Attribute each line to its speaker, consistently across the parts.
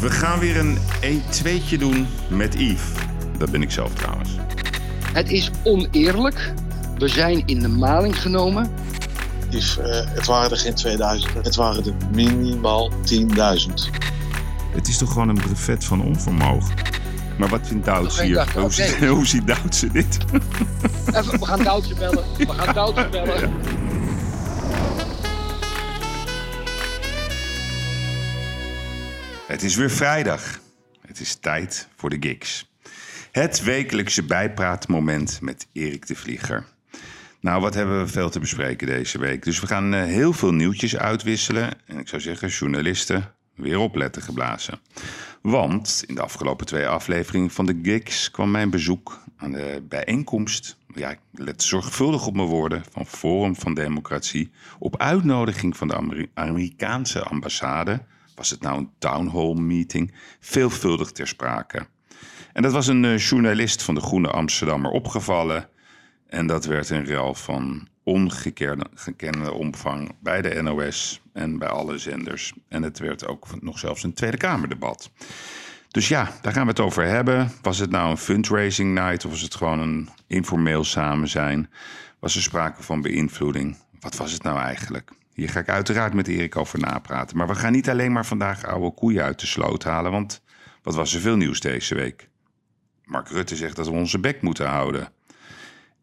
Speaker 1: We gaan weer een 1-2'tje doen met Yves. Dat ben ik zelf trouwens.
Speaker 2: Het is oneerlijk. We zijn in de maling genomen.
Speaker 3: Yves, eh, het waren er geen 2000, het waren er minimaal 10.000.
Speaker 1: Het is toch gewoon een brevet van onvermogen. Maar wat vindt Douds hier? Hoe, ziet, hoe ziet dit?
Speaker 2: Even, we gaan Doutje bellen. We gaan Doutje bellen.
Speaker 1: Het is weer vrijdag. Het is tijd voor de gigs. Het wekelijkse bijpraatmoment met Erik de Vlieger. Nou, wat hebben we veel te bespreken deze week? Dus we gaan eh, heel veel nieuwtjes uitwisselen. En ik zou zeggen, journalisten, weer opletten geblazen. Want in de afgelopen twee afleveringen van de gigs kwam mijn bezoek aan de bijeenkomst. Ja, ik let zorgvuldig op mijn woorden van Forum van Democratie. Op uitnodiging van de Ameri- Amerikaanse ambassade. Was het nou een town hall meeting? Veelvuldig ter sprake. En dat was een eh, journalist van de Groene Amsterdammer opgevallen. En dat werd een rel van ongekende gekende omvang bij de NOS en bij alle zenders. En het werd ook nog zelfs een Tweede Kamerdebat. Dus ja, daar gaan we het over hebben. Was het nou een fundraising night of was het gewoon een informeel samen zijn? Was er sprake van beïnvloeding? Wat was het nou eigenlijk? Hier ga ik uiteraard met Erik over napraten. Maar we gaan niet alleen maar vandaag oude koeien uit de sloot halen, want wat was er veel nieuws deze week? Mark Rutte zegt dat we onze bek moeten houden.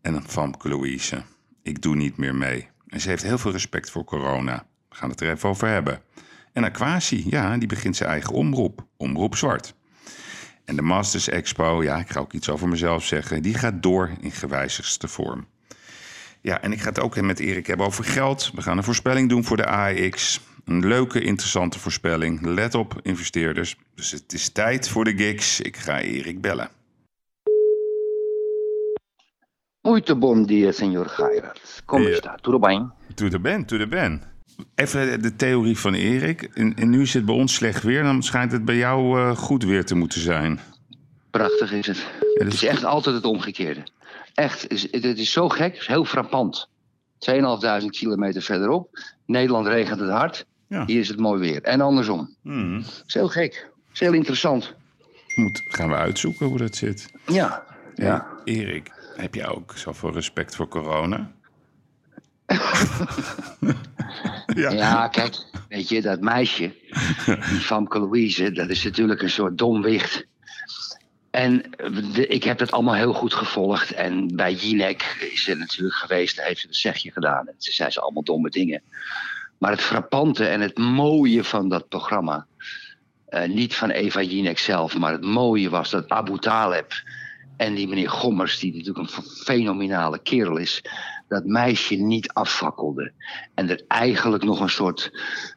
Speaker 1: En Famke Louise, ik doe niet meer mee. En ze heeft heel veel respect voor corona. We gaan het er even over hebben. En Aquasi, ja, die begint zijn eigen omroep. Omroep Zwart. En de Masters Expo, ja, ik ga ook iets over mezelf zeggen, die gaat door in gewijzigste vorm. Ja, en ik ga het ook met Erik hebben over geld. We gaan een voorspelling doen voor de AEX. Een leuke, interessante voorspelling. Let op, investeerders. Dus het is tijd voor de gigs. Ik ga Erik bellen.
Speaker 2: Muito bom dia, senhor Geirat. Como
Speaker 1: Ja.
Speaker 2: está? Tudo bem?
Speaker 1: Ben, to the ben. Even de theorie van Erik. En, en nu is het bij ons slecht weer. Dan schijnt het bij jou eh, goed weer te moeten zijn.
Speaker 2: Prachtig is het.
Speaker 1: Ja,
Speaker 2: Het is echt altijd het omgekeerde. Echt, het is, zo gek, het is heel frappant. 2.500 kilometer verderop. Nederland regent het hard.
Speaker 1: Ja.
Speaker 2: Hier is het mooi weer. En andersom. Het is heel gek. Is heel interessant.
Speaker 1: Moet, gaan we uitzoeken hoe dat zit.
Speaker 2: Ja. Ja.
Speaker 1: Erik, heb je ook zoveel respect voor corona? ja.
Speaker 2: Ja, kijk, weet je, dat meisje, die Famke Louise, dat is natuurlijk een soort domwicht. En de- ik heb dat allemaal heel goed gevolgd. En bij Jinek is ze natuurlijk geweest, heeft ze een zegje gedaan. En ze zei ze allemaal domme dingen. Maar het frappante en het mooie van dat programma, eh, niet van Eva Jinek zelf, maar het mooie was dat Abu Taleb en die meneer Gommers, die natuurlijk een fenomenale kerel is, dat meisje niet afvakkelde. En er eigenlijk nog een soort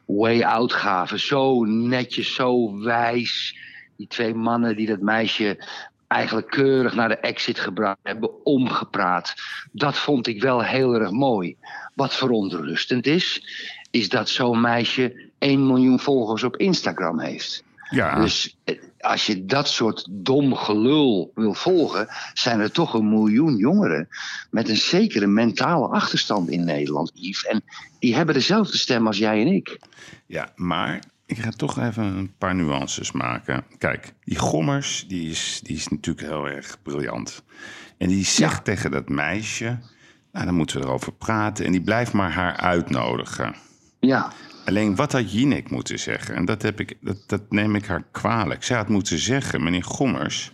Speaker 2: way out gaven. Zo netjes, zo wijs. Die twee mannen die dat meisje eigenlijk keurig naar de exit gebracht hebben, omgepraat. Dat vond ik wel heel erg mooi. Wat verontrustend is, is dat zo'n meisje 1 miljoen volgers op Instagram heeft.
Speaker 1: Ja,
Speaker 2: Dus eh, als je dat soort dom gelul wil volgen, zijn er toch een miljoen jongeren met een zekere mentale achterstand in Nederland, Yves. En die hebben dezelfde stem als jij en ik.
Speaker 1: ja, maar ik ga toch even een paar nuances maken. Kijk, die Gommers, die is, die is natuurlijk heel erg briljant. En die zegt
Speaker 2: Ja.
Speaker 1: tegen dat meisje, nou, dan moeten we erover praten. En die blijft maar haar uitnodigen.
Speaker 2: Ja,
Speaker 1: Alleen wat had Jinek moeten zeggen? En dat, heb ik, dat, dat neem ik haar kwalijk. Zij had moeten zeggen, meneer Gommers...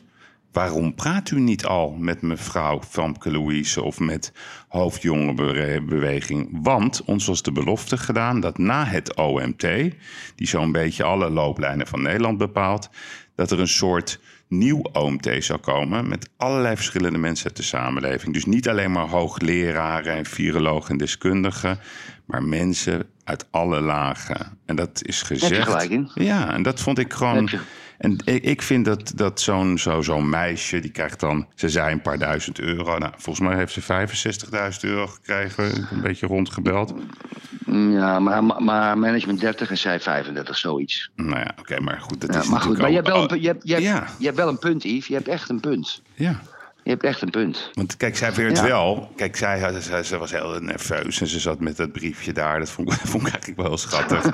Speaker 1: waarom praat u niet al met mevrouw Famke Louise... of met hoofdjongerenbeweging? Want ons was de belofte gedaan dat na het OMT... die zo'n beetje alle looplijnen van Nederland bepaalt... dat er een soort nieuw OMT zou komen... met allerlei verschillende mensen uit de samenleving. Dus niet alleen maar hoogleraren en virologen en deskundigen... maar mensen uit alle lagen. En dat is gezegd.
Speaker 2: gelijk in.
Speaker 1: Ja, en dat vond ik gewoon. En ik, vind dat, dat zo'n zo, zo'n meisje, die krijgt dan, ze zei een paar duizend euro. Nou, volgens mij heeft ze 65.000 euro gekregen, een beetje rondgebeld.
Speaker 2: Ja maar, maar- management 30 en zij 35, zoiets.
Speaker 1: Nou ja, oké, maar goed, dat
Speaker 2: Ja,
Speaker 1: is
Speaker 2: maar goed, maar je hebt, wel een, pu- je, hebt, je, hebt,
Speaker 1: Ja.
Speaker 2: je hebt wel een punt, Yves. Je hebt echt een punt.
Speaker 1: Ja,
Speaker 2: Je hebt echt een punt.
Speaker 1: Want kijk, zij werd
Speaker 2: Ja.
Speaker 1: wel. Kijk, zij, ze was heel nerveus en ze zat met dat briefje daar. Dat vond, ik- vond ik eigenlijk wel heel schattig.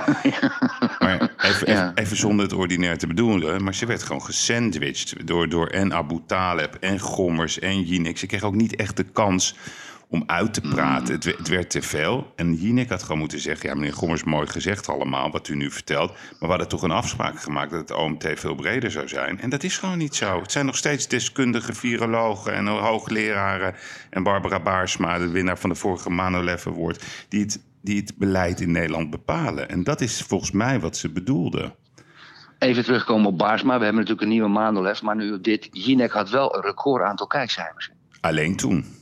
Speaker 1: Maar even, even zonder het ordinair te bedoelen. Maar ze werd gewoon gesandwiched door, door en Abu Taleb en Gommers en Jinek. Ze kreeg ook niet echt de kans om uit te praten. Het, het werd te veel. En Jinek had gewoon moeten zeggen... ja, meneer Gommers, mooi gezegd allemaal wat u nu vertelt. Maar we hadden toch een afspraak gemaakt dat het OMT veel breder zou zijn. En dat is gewoon niet zo. Het zijn nog steeds deskundige virologen en hoogleraren... en Barbara Baarsma, de winnaar van de vorige Manolev Award... die het, die het beleid in Nederland bepalen. En dat is volgens mij wat ze bedoelde.
Speaker 2: Even terugkomen op Baarsma. We hebben natuurlijk een nieuwe Manolev. Maar nu op dit. Jinek had wel een record aantal kijkcijfers.
Speaker 1: Alleen toen.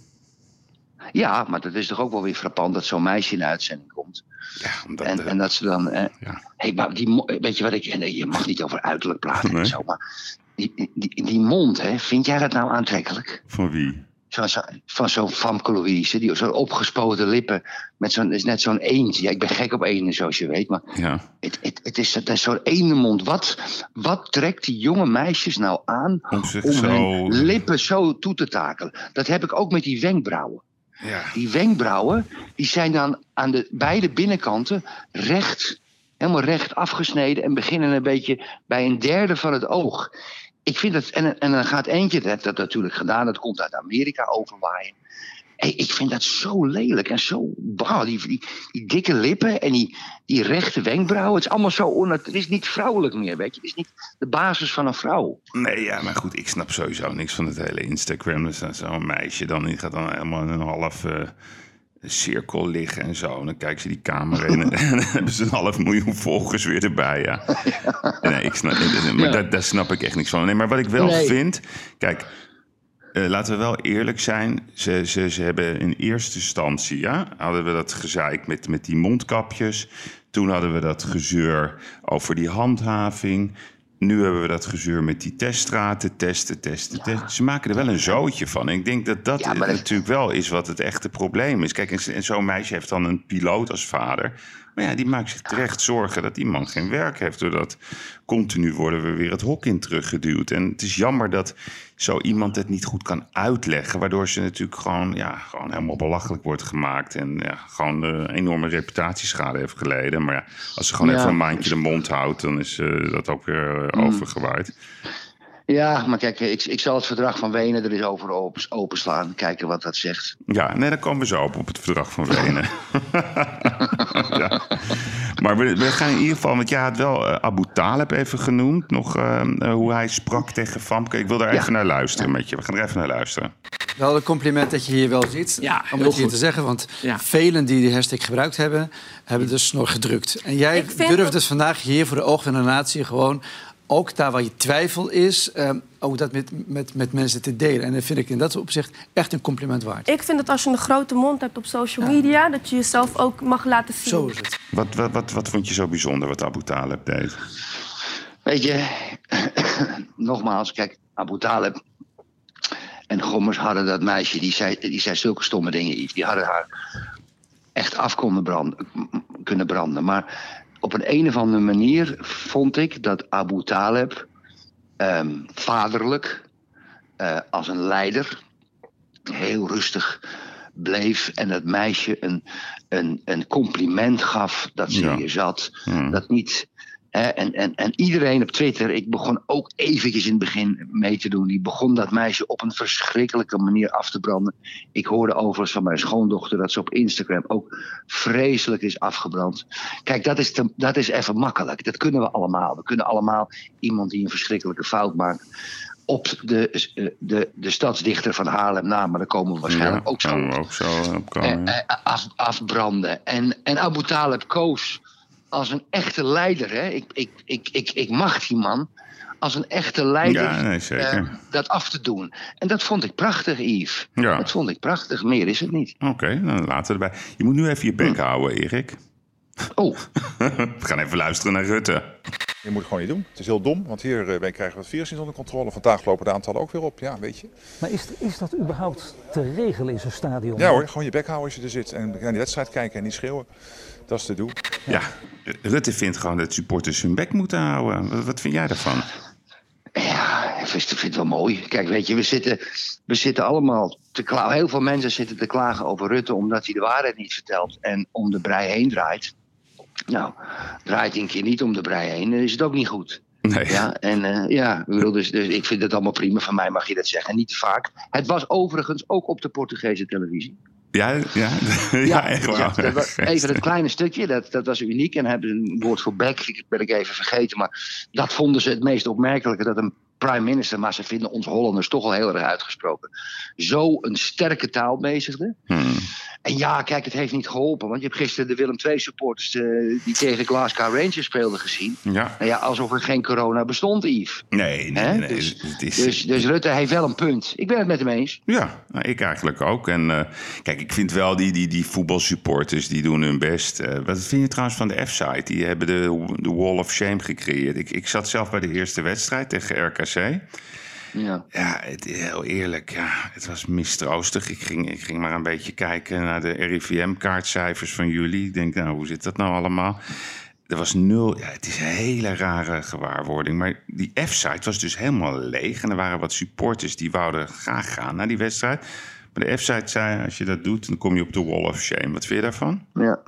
Speaker 2: Ja, maar dat is toch ook wel weer frappant dat zo'n meisje in de uitzending komt.
Speaker 1: Ja, omdat,
Speaker 2: En,
Speaker 1: eh,
Speaker 2: en dat ze dan. Eh,
Speaker 1: ja.
Speaker 2: hey, maar die, weet je wat ik. en Je mag niet over uiterlijk praten
Speaker 1: Nee.
Speaker 2: en zo. Maar die, die, die mond, hè, vind jij dat nou aantrekkelijk?
Speaker 1: Van wie?
Speaker 2: Zo, zo, van zo'n Famke Louise, die zo'n opgespoten lippen. Met zo'n, is net zo'n eend. Ja, ik ben gek op eenden, zoals je weet. Maar
Speaker 1: Ja.
Speaker 2: het, het, het is, is zo'n eendenmond. Wat, wat trekt die jonge meisjes nou aan
Speaker 1: Om
Speaker 2: om
Speaker 1: zo...
Speaker 2: hun lippen zo toe te takelen? Dat heb ik ook met die wenkbrauwen.
Speaker 1: Ja.
Speaker 2: Die wenkbrauwen, die zijn dan aan de beide binnenkanten recht, helemaal recht afgesneden en beginnen een beetje bij een derde van het oog. Ik vind dat, en, en dan gaat eentje, dat heeft dat natuurlijk gedaan, dat komt uit Amerika overwaaien. Ik vind dat zo lelijk en zo. Wauw, die, die, die dikke lippen en die, die rechte wenkbrauwen. Het is allemaal zo onnat. Het is niet vrouwelijk meer, weet je. Het is niet de basis van een vrouw.
Speaker 1: Nee, ja, maar goed, ik snap sowieso niks van het hele Instagram. Staat zo'n meisje dan, die gaat dan helemaal in een half eh, cirkel liggen en zo. En dan kijken ze die camera in en dan hebben ze een half miljoen volgers weer erbij, ja. Nee, ik snap, maar
Speaker 2: Ja.
Speaker 1: daar, daar snap ik echt niks van. Nee, maar wat ik wel
Speaker 2: Nee.
Speaker 1: vind, kijk... eh, laten we wel eerlijk zijn. Ze, ze, ze hebben in eerste instantie, ja, hadden we dat gezeik met, met die mondkapjes. Toen hadden we dat gezeur over die handhaving. Nu hebben we dat gezeur met die teststraten, testen, testen, testen. Ze maken er wel een zootje van. En ik denk dat dat
Speaker 2: Ja,
Speaker 1: natuurlijk wel is wat het echte probleem is. Kijk, en zo'n meisje heeft dan een piloot als vader. Maar ja, die maakt zich terecht zorgen dat die man geen werk heeft. Doordat continu worden we weer het hok in teruggeduwd. En het is jammer dat zo iemand het niet goed kan uitleggen. Waardoor ze natuurlijk gewoon, ja, gewoon helemaal belachelijk wordt gemaakt. En ja, gewoon eh, enorme reputatieschade heeft geleden. Maar ja, als ze gewoon
Speaker 2: Ja.
Speaker 1: even een maandje de mond houdt, dan is eh, dat ook weer eh,
Speaker 2: Mm.
Speaker 1: overgewaaid.
Speaker 2: Ja, maar kijk, ik, ik zal het verdrag van Wenen er eens over open, openslaan. Kijken wat dat zegt.
Speaker 1: Ja, nee, daar komen we zo op, op het verdrag van Wenen. ja. Maar we, we gaan in ieder geval, want jij had wel eh, Abu Taleb even genoemd, nog eh, eh, hoe hij sprak tegen Famke. Ik wil daar
Speaker 2: Ja.
Speaker 1: even naar luisteren met je. We gaan er even naar luisteren.
Speaker 4: Wel een compliment dat je hier wel ziet.
Speaker 5: Ja,
Speaker 4: om het hier te zeggen. Want
Speaker 5: Ja.
Speaker 4: velen die de hashtag gebruikt hebben, hebben de snor gedrukt. En jij durft
Speaker 6: dat-
Speaker 4: dus vandaag hier voor de ogen van de natie gewoon... ook daar waar je twijfel is, eh, ook dat met, met, met mensen te delen. En dat vind ik in dat opzicht echt een compliment waard.
Speaker 6: Ik vind dat als je een grote mond hebt op social media, dat je jezelf ook mag laten zien.
Speaker 4: Zo is het.
Speaker 1: Wat, wat, wat, wat vond je zo bijzonder wat Abu Taleb deed?
Speaker 2: Weet je, nogmaals, kijk, Abu Talib en Gommers hadden dat meisje, die zei, die zei zulke stomme dingen. Die hadden haar echt af konden branden, kunnen branden. Maar op een, een of andere manier vond ik dat Abu Talib ehm, vaderlijk, eh, als een leider, heel rustig bleef en dat meisje een, een, een compliment gaf dat ze
Speaker 1: Ja.
Speaker 2: hier zat.
Speaker 1: Hmm.
Speaker 2: Dat niet. En, en, en iedereen op Twitter, ik begon ook eventjes in het begin mee te doen. Die begon dat meisje op een verschrikkelijke manier af te branden. Ik hoorde overigens van mijn schoondochter dat ze op Instagram ook vreselijk is afgebrand. Kijk, dat is, te- dat is even makkelijk. Dat kunnen we allemaal. We kunnen allemaal iemand die een verschrikkelijke fout maakt. op de, eh, de, de stadsdichter van Haarlem na, maar daar komen we waarschijnlijk ook zo
Speaker 1: ook zo op komen.
Speaker 2: eh, eh, af, afbranden. En, en Abu Talib koos als een echte leider. Hè? Ik, ik, ik, ik, ik mag die man als een echte leider
Speaker 1: Ja, nee, zeker.
Speaker 2: eh, dat af te doen. En dat vond ik prachtig, Yves.
Speaker 1: Ja.
Speaker 2: Dat vond ik prachtig. Meer is het niet.
Speaker 1: Oké, dan laten we erbij. Je moet nu even je bek houden, Erik.
Speaker 2: Oh,
Speaker 1: we gaan even luisteren naar Rutte.
Speaker 7: Je moet het gewoon niet doen. Het is heel dom, want hier wij krijgen we het virus niet onder controle. Vandaag lopen de aantallen ook weer op. Ja, weet je.
Speaker 8: Maar is, is dat überhaupt te regelen in zo'n stadion?
Speaker 7: Ja hoor, gewoon je bek houden als je er zit. En naar die wedstrijd kijken en niet schreeuwen. Dat is te doen.
Speaker 1: Ja, Rutte vindt gewoon dat supporters hun bek moeten houden. Wat, wat vind jij daarvan?
Speaker 2: ja, ik vind het wel mooi. Kijk, weet je, we zitten, we zitten allemaal te klagen. Heel veel mensen zitten te klagen over Rutte omdat hij de waarheid niet vertelt en om de brei heen draait. Nou, draait een keer niet om de brei heen, dan is het ook niet goed.
Speaker 1: Nee.
Speaker 2: Ja, en eh, ja, ik, dus, dus ik vind het allemaal prima. Van mij mag je dat zeggen. Niet te vaak. Het was overigens ook op de Portugese televisie.
Speaker 1: Ja, ja, ja, echt waar.
Speaker 2: dat- dat even het kleine stukje, dat, dat was uniek. En hebben ze een woord voor back, ik ben ik even vergeten. Maar dat vonden ze het meest opmerkelijke. Dat een prime minister, maar ze vinden ons Hollanders toch al heel erg uitgesproken. Zo een sterke taal bezigde.
Speaker 1: Hmm.
Speaker 2: En ja, kijk, het heeft niet geholpen. Want je hebt gisteren de Willem II supporters eh, die tegen Glasgow Rangers speelden gezien.
Speaker 1: Ja.
Speaker 2: Nou ja, alsof er geen corona bestond, Yves.
Speaker 1: Nee, nee,
Speaker 2: Hè?
Speaker 1: nee.
Speaker 2: Dus-
Speaker 1: het is,
Speaker 2: Dus, dus Rutte heeft wel een punt. Ik ben het met hem eens.
Speaker 1: Ja, nou, ik eigenlijk ook. En eh, kijk, ik vind wel die, die, die voetbalsupporters, die doen hun best. Eh, wat vind je trouwens van de F-site? Die hebben de, de Wall of Shame gecreëerd. Ik, ik zat zelf bij de eerste wedstrijd tegen RKC.
Speaker 2: Ja.
Speaker 1: Ja, het, heel eerlijk, ja, het was mistroostig. Ik ging, ik ging maar een beetje kijken naar de RIVM-kaartcijfers van jullie. Ik denk, nou, hoe zit dat nou allemaal? Er was nul, ja, het is een hele rare gewaarwording. Maar die F-site was dus helemaal leeg. En er waren wat supporters die wouden graag gaan naar die wedstrijd. Maar de F-site zei, als je dat doet, dan kom je op de Wall of Shame. Wat vind je daarvan?
Speaker 2: ja.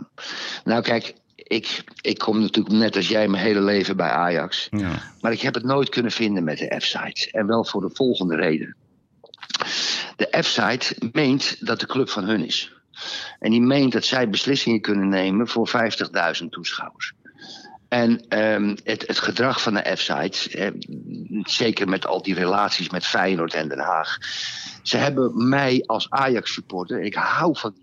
Speaker 2: Nou, kijk, ik, ik kom natuurlijk net als jij mijn hele leven bij Ajax.
Speaker 1: Ja.
Speaker 2: Maar ik heb het nooit kunnen vinden met de F-site. En wel voor de volgende reden. De F-site meent dat de club van hun is. En die meent dat zij beslissingen kunnen nemen voor 50.000 toeschouwers. En ehm, het, het gedrag van de F-site, eh, zeker met al die relaties met Feyenoord en Den Haag. Ze hebben mij als Ajax-supporter, ik hou van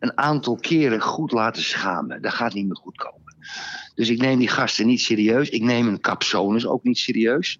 Speaker 2: een aantal keren goed laten schamen. Dat gaat niet meer goed komen. Dus ik neem die gasten niet serieus. Ik neem een Capsonus ook niet serieus.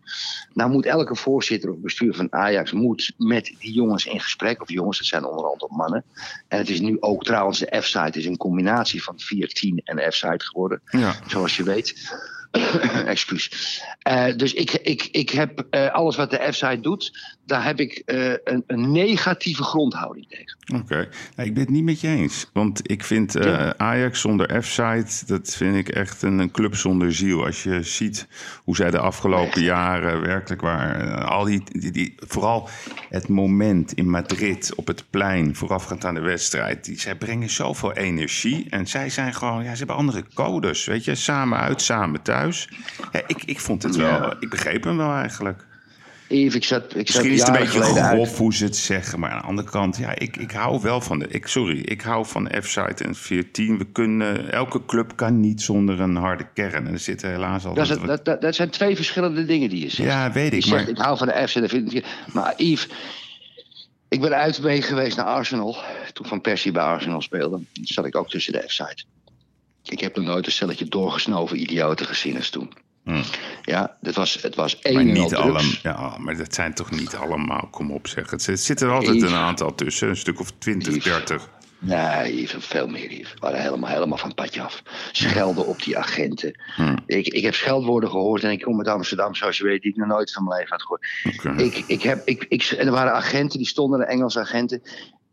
Speaker 2: Nou moet elke voorzitter of bestuur van Ajax moet met die jongens in gesprek. Of jongens, dat zijn onderhand ook mannen. En het is nu ook trouwens, de F-site is een combinatie van 410 en F-site geworden.
Speaker 1: Ja.
Speaker 2: Zoals je weet. Excuus. Eh, dus ik, ik, ik heb eh, alles wat de F-site doet, daar heb ik eh, een, een negatieve grondhouding tegen.
Speaker 1: Oké, nou, ik ben het niet met je eens. Want ik vind eh,
Speaker 2: Ja.
Speaker 1: Ajax zonder F-site, dat vind ik echt een, een club zonder ziel. Als je ziet hoe zij de afgelopen jaren werkelijk waar... eh, al die, die, die, vooral het moment in Madrid op het plein voorafgaand aan de wedstrijd. Die, zij brengen zoveel energie. En zij zijn gewoon, ja, ze hebben andere codes. Weet je, samen uit, samen thuis. Ja, ik, ik vond het wel,
Speaker 2: Ja.
Speaker 1: ik begreep hem wel eigenlijk.
Speaker 2: Yves, ik zat, ik zat
Speaker 1: Misschien is het een beetje grof hoe ze het zeggen. Maar aan de andere kant, ja, ik, ik hou wel van de. Ik, sorry, ik hou van F-site en 14. We kunnen, elke club kan niet zonder een harde kern. En er zitten helaas
Speaker 2: Dat, is,
Speaker 1: wat-
Speaker 2: dat, dat, dat zijn twee verschillende dingen die je zegt.
Speaker 1: ja, weet ik.
Speaker 2: zegt,
Speaker 1: Maar
Speaker 2: ik hou van de. Dat vind ik, maar Yves, ik ben uit mee geweest naar Arsenal. Toen Van Persie bij Arsenal speelde. Zat ik ook tussen de F-site. Ik heb nog nooit een stelletje doorgesnoven idioten gezien als toen.
Speaker 1: Hm.
Speaker 2: Ja, het was, het was één
Speaker 1: maar niet allemaal. Ja, maar dat zijn toch niet allemaal. Kom op, zeg. Het zit- er altijd een aantal tussen. Een stuk of 20,
Speaker 2: Yves.
Speaker 1: 30.
Speaker 2: Nee, veel meer. We waren helemaal, helemaal van het padje af. Schelden op die agenten.
Speaker 1: Hm.
Speaker 2: Ik, ik heb scheldwoorden gehoord en ik kom uit Amsterdam, zoals je weet, die ik nog nooit van mijn leven had gehoord. Ik, ik heb, ik, ik, en er waren agenten, die stonden er, Engelse agenten.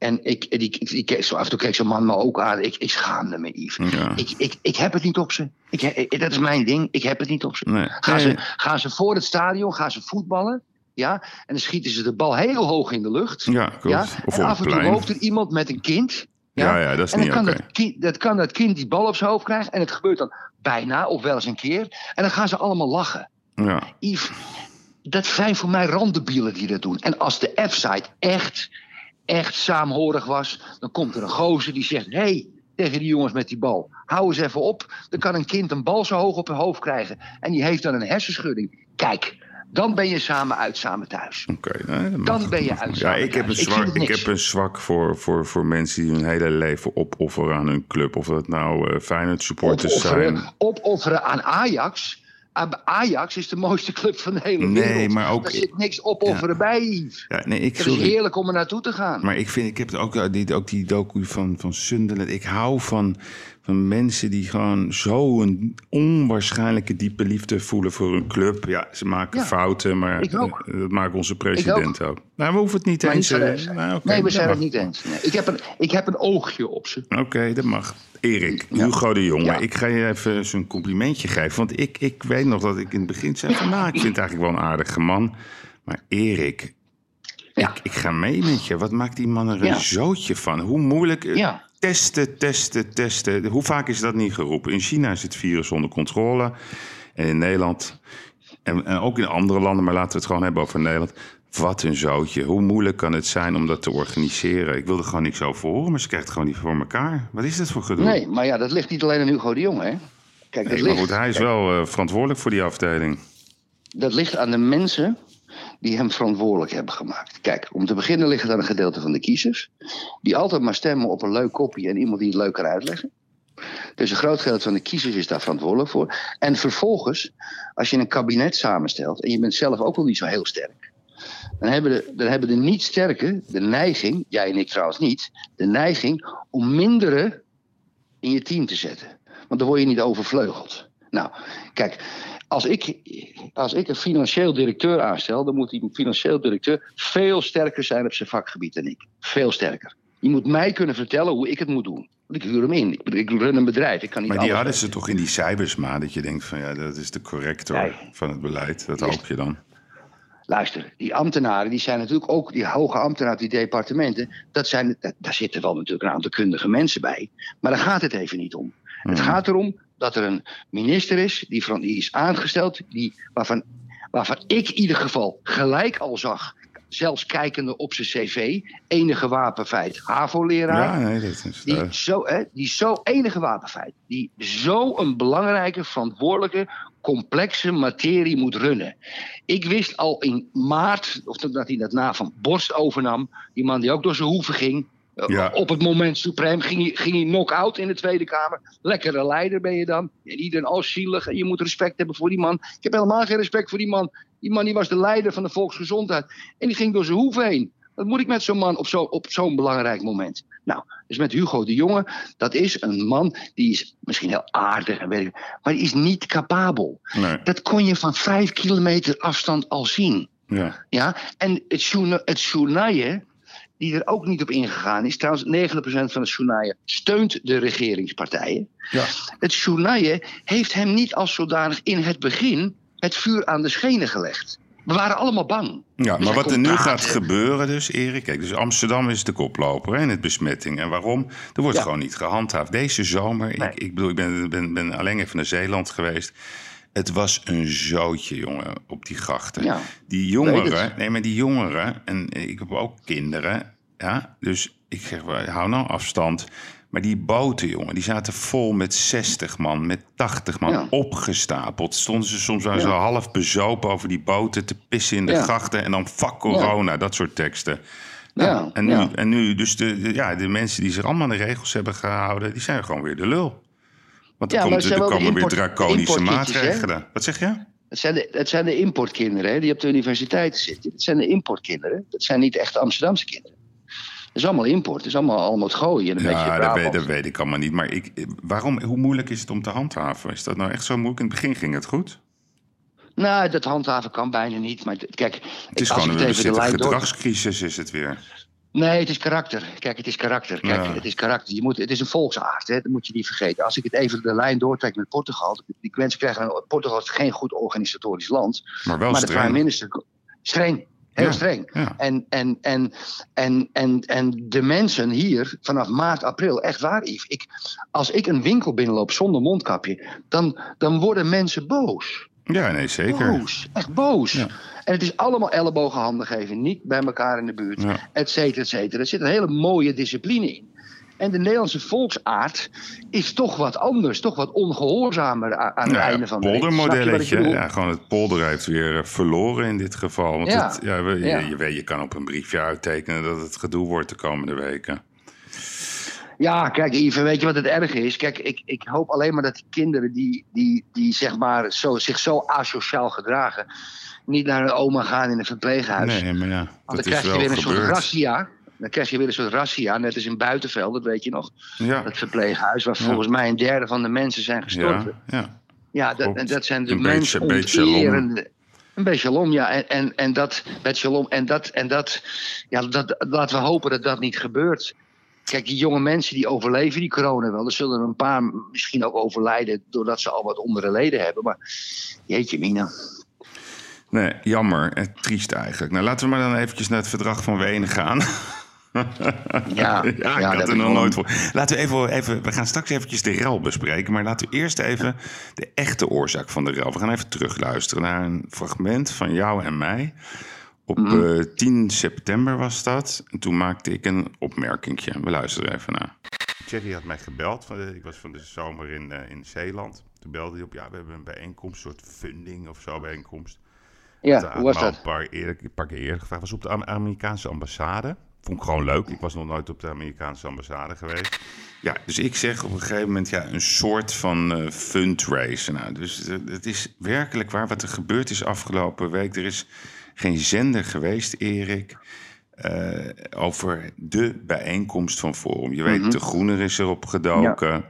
Speaker 2: En ik, die keek zo, af en toe keek zo'n man me ook aan. Ik, ik schaamde me, Yves.
Speaker 1: Ja.
Speaker 2: Ik, ik, ik heb het niet op ze. Ik, ik- dat is mijn ding. Ik heb het niet op ze.
Speaker 1: Nee.
Speaker 2: Gaan,
Speaker 1: Nee.
Speaker 2: ze, gaan ze voor het stadion, gaan ze voetballen. Ja, en dan schieten ze de bal heel hoog in de lucht.
Speaker 1: Ja.
Speaker 2: Ja,
Speaker 1: Of
Speaker 2: en af en toe loopt er iemand met een kind.
Speaker 1: Ja, ja, dat is
Speaker 2: en dan
Speaker 1: niet
Speaker 2: kan
Speaker 1: oké.
Speaker 2: dat, kind, dat kan dat kind die bal op zijn hoofd krijgen. En het gebeurt dan bijna, of wel eens een keer. En dan gaan ze allemaal lachen.
Speaker 1: Ja.
Speaker 2: Yves, dat zijn voor mij randdebielen die dat doen. En als de F-site echt, echt saamhorig was, dan komt er een gozer die zegt: hé, hey, tegen die jongens met die bal, hou eens even op. Dan kan een kind een bal zo hoog op hun hoofd krijgen. En die heeft dan een hersenschudding. Kijk, dan ben je samen uit, samen thuis.
Speaker 1: Oké, nee,
Speaker 2: Dan ben je uit.
Speaker 1: Ja, ik heb een zwak,
Speaker 2: het
Speaker 1: ik heb een zwak voor, voor, voor mensen die hun hele leven opofferen aan hun club. Of dat nou eh Feyenoord supporters zijn.
Speaker 2: opofferen aan Ajax. Ajax is de mooiste club van de hele
Speaker 1: Nee,
Speaker 2: wereld.
Speaker 1: maar ook-
Speaker 2: Daar zit niks opofferen bij, Yves.
Speaker 1: Ja, nee, ik
Speaker 2: Het is heerlijk om er naartoe te gaan.
Speaker 1: Maar ik vind, ik heb ook, eh, die, ook die docu van, van Sunderland. Ik hou van, van mensen die gewoon zo'n onwaarschijnlijke diepe liefde voelen voor een club. Ja, ze maken
Speaker 2: Ja,
Speaker 1: fouten, maar
Speaker 2: ook.
Speaker 1: eh, dat maakt onze president ook. Nou, we hoeven het niet
Speaker 2: Maar
Speaker 1: eens.
Speaker 2: niet
Speaker 1: eh, nou,
Speaker 2: nee, we zijn
Speaker 1: mag.
Speaker 2: het niet eens. Nee, ik, heb een, ik heb een oogje op ze.
Speaker 1: Oké, dat mag. Erik,
Speaker 2: Ja.
Speaker 1: Hugo de Jonge,
Speaker 2: Ja.
Speaker 1: ik ga je even zo'n complimentje geven. Want ik, ik weet nog dat ik in het begin zei van... nou, ik vind het eigenlijk wel een aardige man. Maar Erik,
Speaker 2: Ja.
Speaker 1: ik, ik ga mee met je. Wat maakt die man er een
Speaker 2: Ja.
Speaker 1: zootje van? Hoe moeilijk...
Speaker 2: Ja.
Speaker 1: Testen, testen, testen. Hoe vaak is dat niet geroepen? In China is het virus onder controle. En in Nederland... En, en ook in andere landen, maar laten we het gewoon hebben over Nederland. Wat een zootje. Hoe moeilijk kan het zijn om dat te organiseren? Ik wil er gewoon niks over horen, maar ze krijgt het gewoon niet voor elkaar. Wat is dat voor gedoe?
Speaker 2: Nee, maar ja, dat ligt niet alleen aan Hugo de Jonge, hè. Kijk, dat,
Speaker 1: Nee, maar
Speaker 2: ligt,
Speaker 1: goed, hij is wel eh, verantwoordelijk voor die afdeling.
Speaker 2: dat ligt aan de mensen die hem verantwoordelijk hebben gemaakt. Kijk, om te beginnen ligt het aan een gedeelte van de kiezers... die altijd maar stemmen op een leuk kopje en iemand die het leuk kan uitleggen. Dus een groot gedeelte van de kiezers is daar verantwoordelijk voor. En vervolgens, als je een kabinet samenstelt... en je bent zelf ook wel niet zo heel sterk... dan hebben de, dan hebben de niet sterke de neiging... jij en ik trouwens niet... de neiging om mindere in je team te zetten. Want dan word je niet overvleugeld. Nou, kijk, als ik, als ik een financieel directeur aanstel, dan moet die financieel directeur veel sterker zijn op zijn vakgebied dan ik. Veel sterker. Die moet mij kunnen vertellen hoe ik het moet doen. Want ik huur hem in. Ik, run een bedrijf. Ik kan niet
Speaker 1: Maar die hadden ze toch in die cybersma... dat je denkt van ja, dat is de corrector
Speaker 2: Nee.
Speaker 1: van het beleid. Dat hoop je dan.
Speaker 2: Luister, die ambtenaren, die zijn natuurlijk ook, die hoge ambtenaren, die departementen, dat zijn, dat- daar zitten wel natuurlijk een aantal kundige mensen bij. Maar daar gaat het even niet om. Het
Speaker 1: Mhm.
Speaker 2: gaat erom dat er een minister is, die, van, die is aangesteld, die, waarvan, waarvan ik in ieder geval gelijk al zag, zelfs kijkende op zijn cv, enige wapenfeit, HAVO-leraar.
Speaker 1: Ja, nee, dat is...
Speaker 2: Die
Speaker 1: eh,
Speaker 2: zo, hè, die zo enige wapenfeit, die zo een belangrijke, verantwoordelijke, complexe materie moet runnen. Ik wist al in maart, of dat hij dat na van Borst overnam, die man die ook door zijn hoeven ging. Eh,
Speaker 1: Ja.
Speaker 2: Op het moment suprem ging hij, ging hij knock-out in de Tweede Kamer. Lekkere leider ben je dan. En iedereen als zielig. En je moet respect hebben voor die man. Ik heb helemaal geen respect voor die man. Die man die was de leider van de volksgezondheid. En die ging door zijn hoeven heen. Wat moet ik met zo'n man op zo- op zo'n belangrijk moment? Nou, dus met Hugo de Jonge, dat is een man die is misschien heel aardig en weet ik, maar die is niet capabel.
Speaker 1: nee,
Speaker 2: Dat kon je van vijf kilometer afstand al zien.
Speaker 1: ja.
Speaker 2: Ja? En het, journa- het journaille, die er ook niet op ingegaan is, trouwens 90% van het journaille steunt de regeringspartijen.
Speaker 1: Ja.
Speaker 2: Het journaille heeft hem niet als zodanig in het begin het vuur aan de schenen gelegd. We waren allemaal bang.
Speaker 1: Ja,
Speaker 2: Dus
Speaker 1: maar wat er nu
Speaker 2: praten.
Speaker 1: gaat gebeuren dus, Erik... Kijk, dus Amsterdam is de koploper hè, in het besmetting. En waarom? Er wordt
Speaker 2: Ja.
Speaker 1: gewoon niet gehandhaafd. Deze zomer,
Speaker 2: Nee.
Speaker 1: ik, ik bedoel, ik ben, ben, ben alleen even naar Zeeland geweest... Het was een zootje, jongen, op die grachten.
Speaker 2: Ja,
Speaker 1: die jongeren, nee, maar die jongeren, en ik heb ook kinderen, ja, dus ik zeg, hou nou afstand. Maar die boten, jongen, die zaten vol met 60 man, met 80 man,
Speaker 2: Ja.
Speaker 1: opgestapeld. Stonden ze soms wel
Speaker 2: Ja.
Speaker 1: zo half bezopen over die boten te pissen in de
Speaker 2: Ja.
Speaker 1: grachten en dan fuck corona, dat soort teksten.
Speaker 2: Ja,
Speaker 1: Nou, en, nu, en nu, dus de, de- ja, de mensen die zich allemaal aan de regels hebben gehouden, die zijn gewoon weer de lul. Want er,
Speaker 2: Ja,
Speaker 1: komt, er komen weer
Speaker 2: import-
Speaker 1: draconische
Speaker 2: importkindjes, hè?
Speaker 1: maatregelen. Wat zeg je?
Speaker 2: Het zijn, de, het zijn de importkinderen hè, die op de universiteiten zitten. Het zijn de importkinderen. Dat zijn niet echt Amsterdamse kinderen. Het is allemaal import. Het is allemaal, allemaal het gooien. En een beetje
Speaker 1: Ja, dat weet, dat weet ik allemaal niet. Maar ik, waarom, hoe moeilijk is het om te handhaven? Is dat nou echt zo moeilijk? In het begin ging het goed.
Speaker 2: Nou, dat handhaven kan bijna niet. Maar kijk,
Speaker 1: Het is gewoon een
Speaker 2: door...
Speaker 1: gedragscrisis is het weer.
Speaker 2: Nee, het is karakter. Kijk, het is karakter. Kijk,
Speaker 1: Ja.
Speaker 2: het is karakter. Je moet, het is een volksaard, hè? dat moet je niet vergeten. Als ik het even de lijn doortrek met Portugal. Die mensen krijgen... Portugal is geen goed organisatorisch land.
Speaker 1: Maar wel
Speaker 2: maar de prime
Speaker 1: streng.
Speaker 2: minister... Streng. Heel
Speaker 1: Ja,
Speaker 2: streng.
Speaker 1: ja.
Speaker 2: En, en, en, en, en, en de mensen hier vanaf maart, april, echt waar, Yves. Ik, als ik een winkel binnenloop zonder mondkapje, dan, dan worden mensen boos.
Speaker 1: Ja, nee, zeker.
Speaker 2: Boos. Echt boos.
Speaker 1: Ja.
Speaker 2: En het is allemaal ellebogen handen geven. Niet bij elkaar in de buurt.
Speaker 1: Ja.
Speaker 2: Et cetera, et cetera. Er zit een hele mooie discipline in. En de Nederlandse volksaard is toch wat anders. Toch wat ongehoorzamer aan het
Speaker 1: ja,
Speaker 2: einde van de rit.
Speaker 1: Poldermodelletje. Ja, gewoon het polder heeft weer eh, verloren in dit geval. Want
Speaker 2: Ja.
Speaker 1: het, ja, je, je weet, je kan op een briefje uittekenen dat het gedoe wordt de komende weken.
Speaker 2: Ja, kijk, Yves, weet je wat het erge is? Kijk, ik, ik hoop alleen maar dat die kinderen die, die, die zeg maar zo, zich zo asociaal gedragen, niet naar hun oma gaan in een verpleeghuis.
Speaker 1: Nee, maar ja,
Speaker 2: Want
Speaker 1: dat
Speaker 2: dan
Speaker 1: is
Speaker 2: krijg je weer een soort razzia. Dan krijg je weer een soort razzia, net als in Buitenveld, dat weet je nog.
Speaker 1: Ja,
Speaker 2: Dat verpleeghuis, waar
Speaker 1: Ja.
Speaker 2: volgens mij een derde van de mensen zijn gestorven.
Speaker 1: ja, ja.
Speaker 2: Ja, dat, dat zijn de mensen
Speaker 1: beetje.
Speaker 2: Een beetje lom, ja. En, en, en dat, beetje lom. En dat, en dat, ja, dat, laten we hopen dat dat niet gebeurt. Kijk, die jonge mensen die overleven die corona wel. Er zullen er een paar misschien ook overlijden doordat ze al wat onder de leden hebben. Maar jeetje mina.
Speaker 1: Nee, jammer. en triest eigenlijk. Nou, laten we maar dan eventjes naar het verdrag van Wenen gaan.
Speaker 2: Ja,
Speaker 1: ik
Speaker 2: daar
Speaker 1: had
Speaker 2: heb
Speaker 1: er
Speaker 2: ik
Speaker 1: nog nooit voor. Laten we even, even... We gaan straks eventjes de rel bespreken. Maar laten we eerst even de echte oorzaak van de rel. We gaan even terugluisteren naar een fragment van jou en mij. Op
Speaker 2: Mhm.
Speaker 1: eh, 10 september was dat. En toen maakte ik een opmerkingje. We luisteren even naar. Thierry had mij gebeld. Van, ik was van de zomer in, eh, in Zeeland. Toen belde hij op. Ja, we hebben een bijeenkomst. Een soort funding of zo bijeenkomst.
Speaker 2: Ja, hoe was dat?
Speaker 1: Een paar, eerder, een paar keer eerder gevraagd. was op de Am- Amerikaanse ambassade. Vond ik gewoon leuk. Ik was nog nooit op de Amerikaanse ambassade geweest. Ja, dus ik zeg op een gegeven moment ja, een soort van eh fundraiser. Nou, dus het is werkelijk waar wat er gebeurd is afgelopen week. Er is geen zender geweest, Erik. eh, over de bijeenkomst van Forum. Je weet, de Groener is erop gedoken.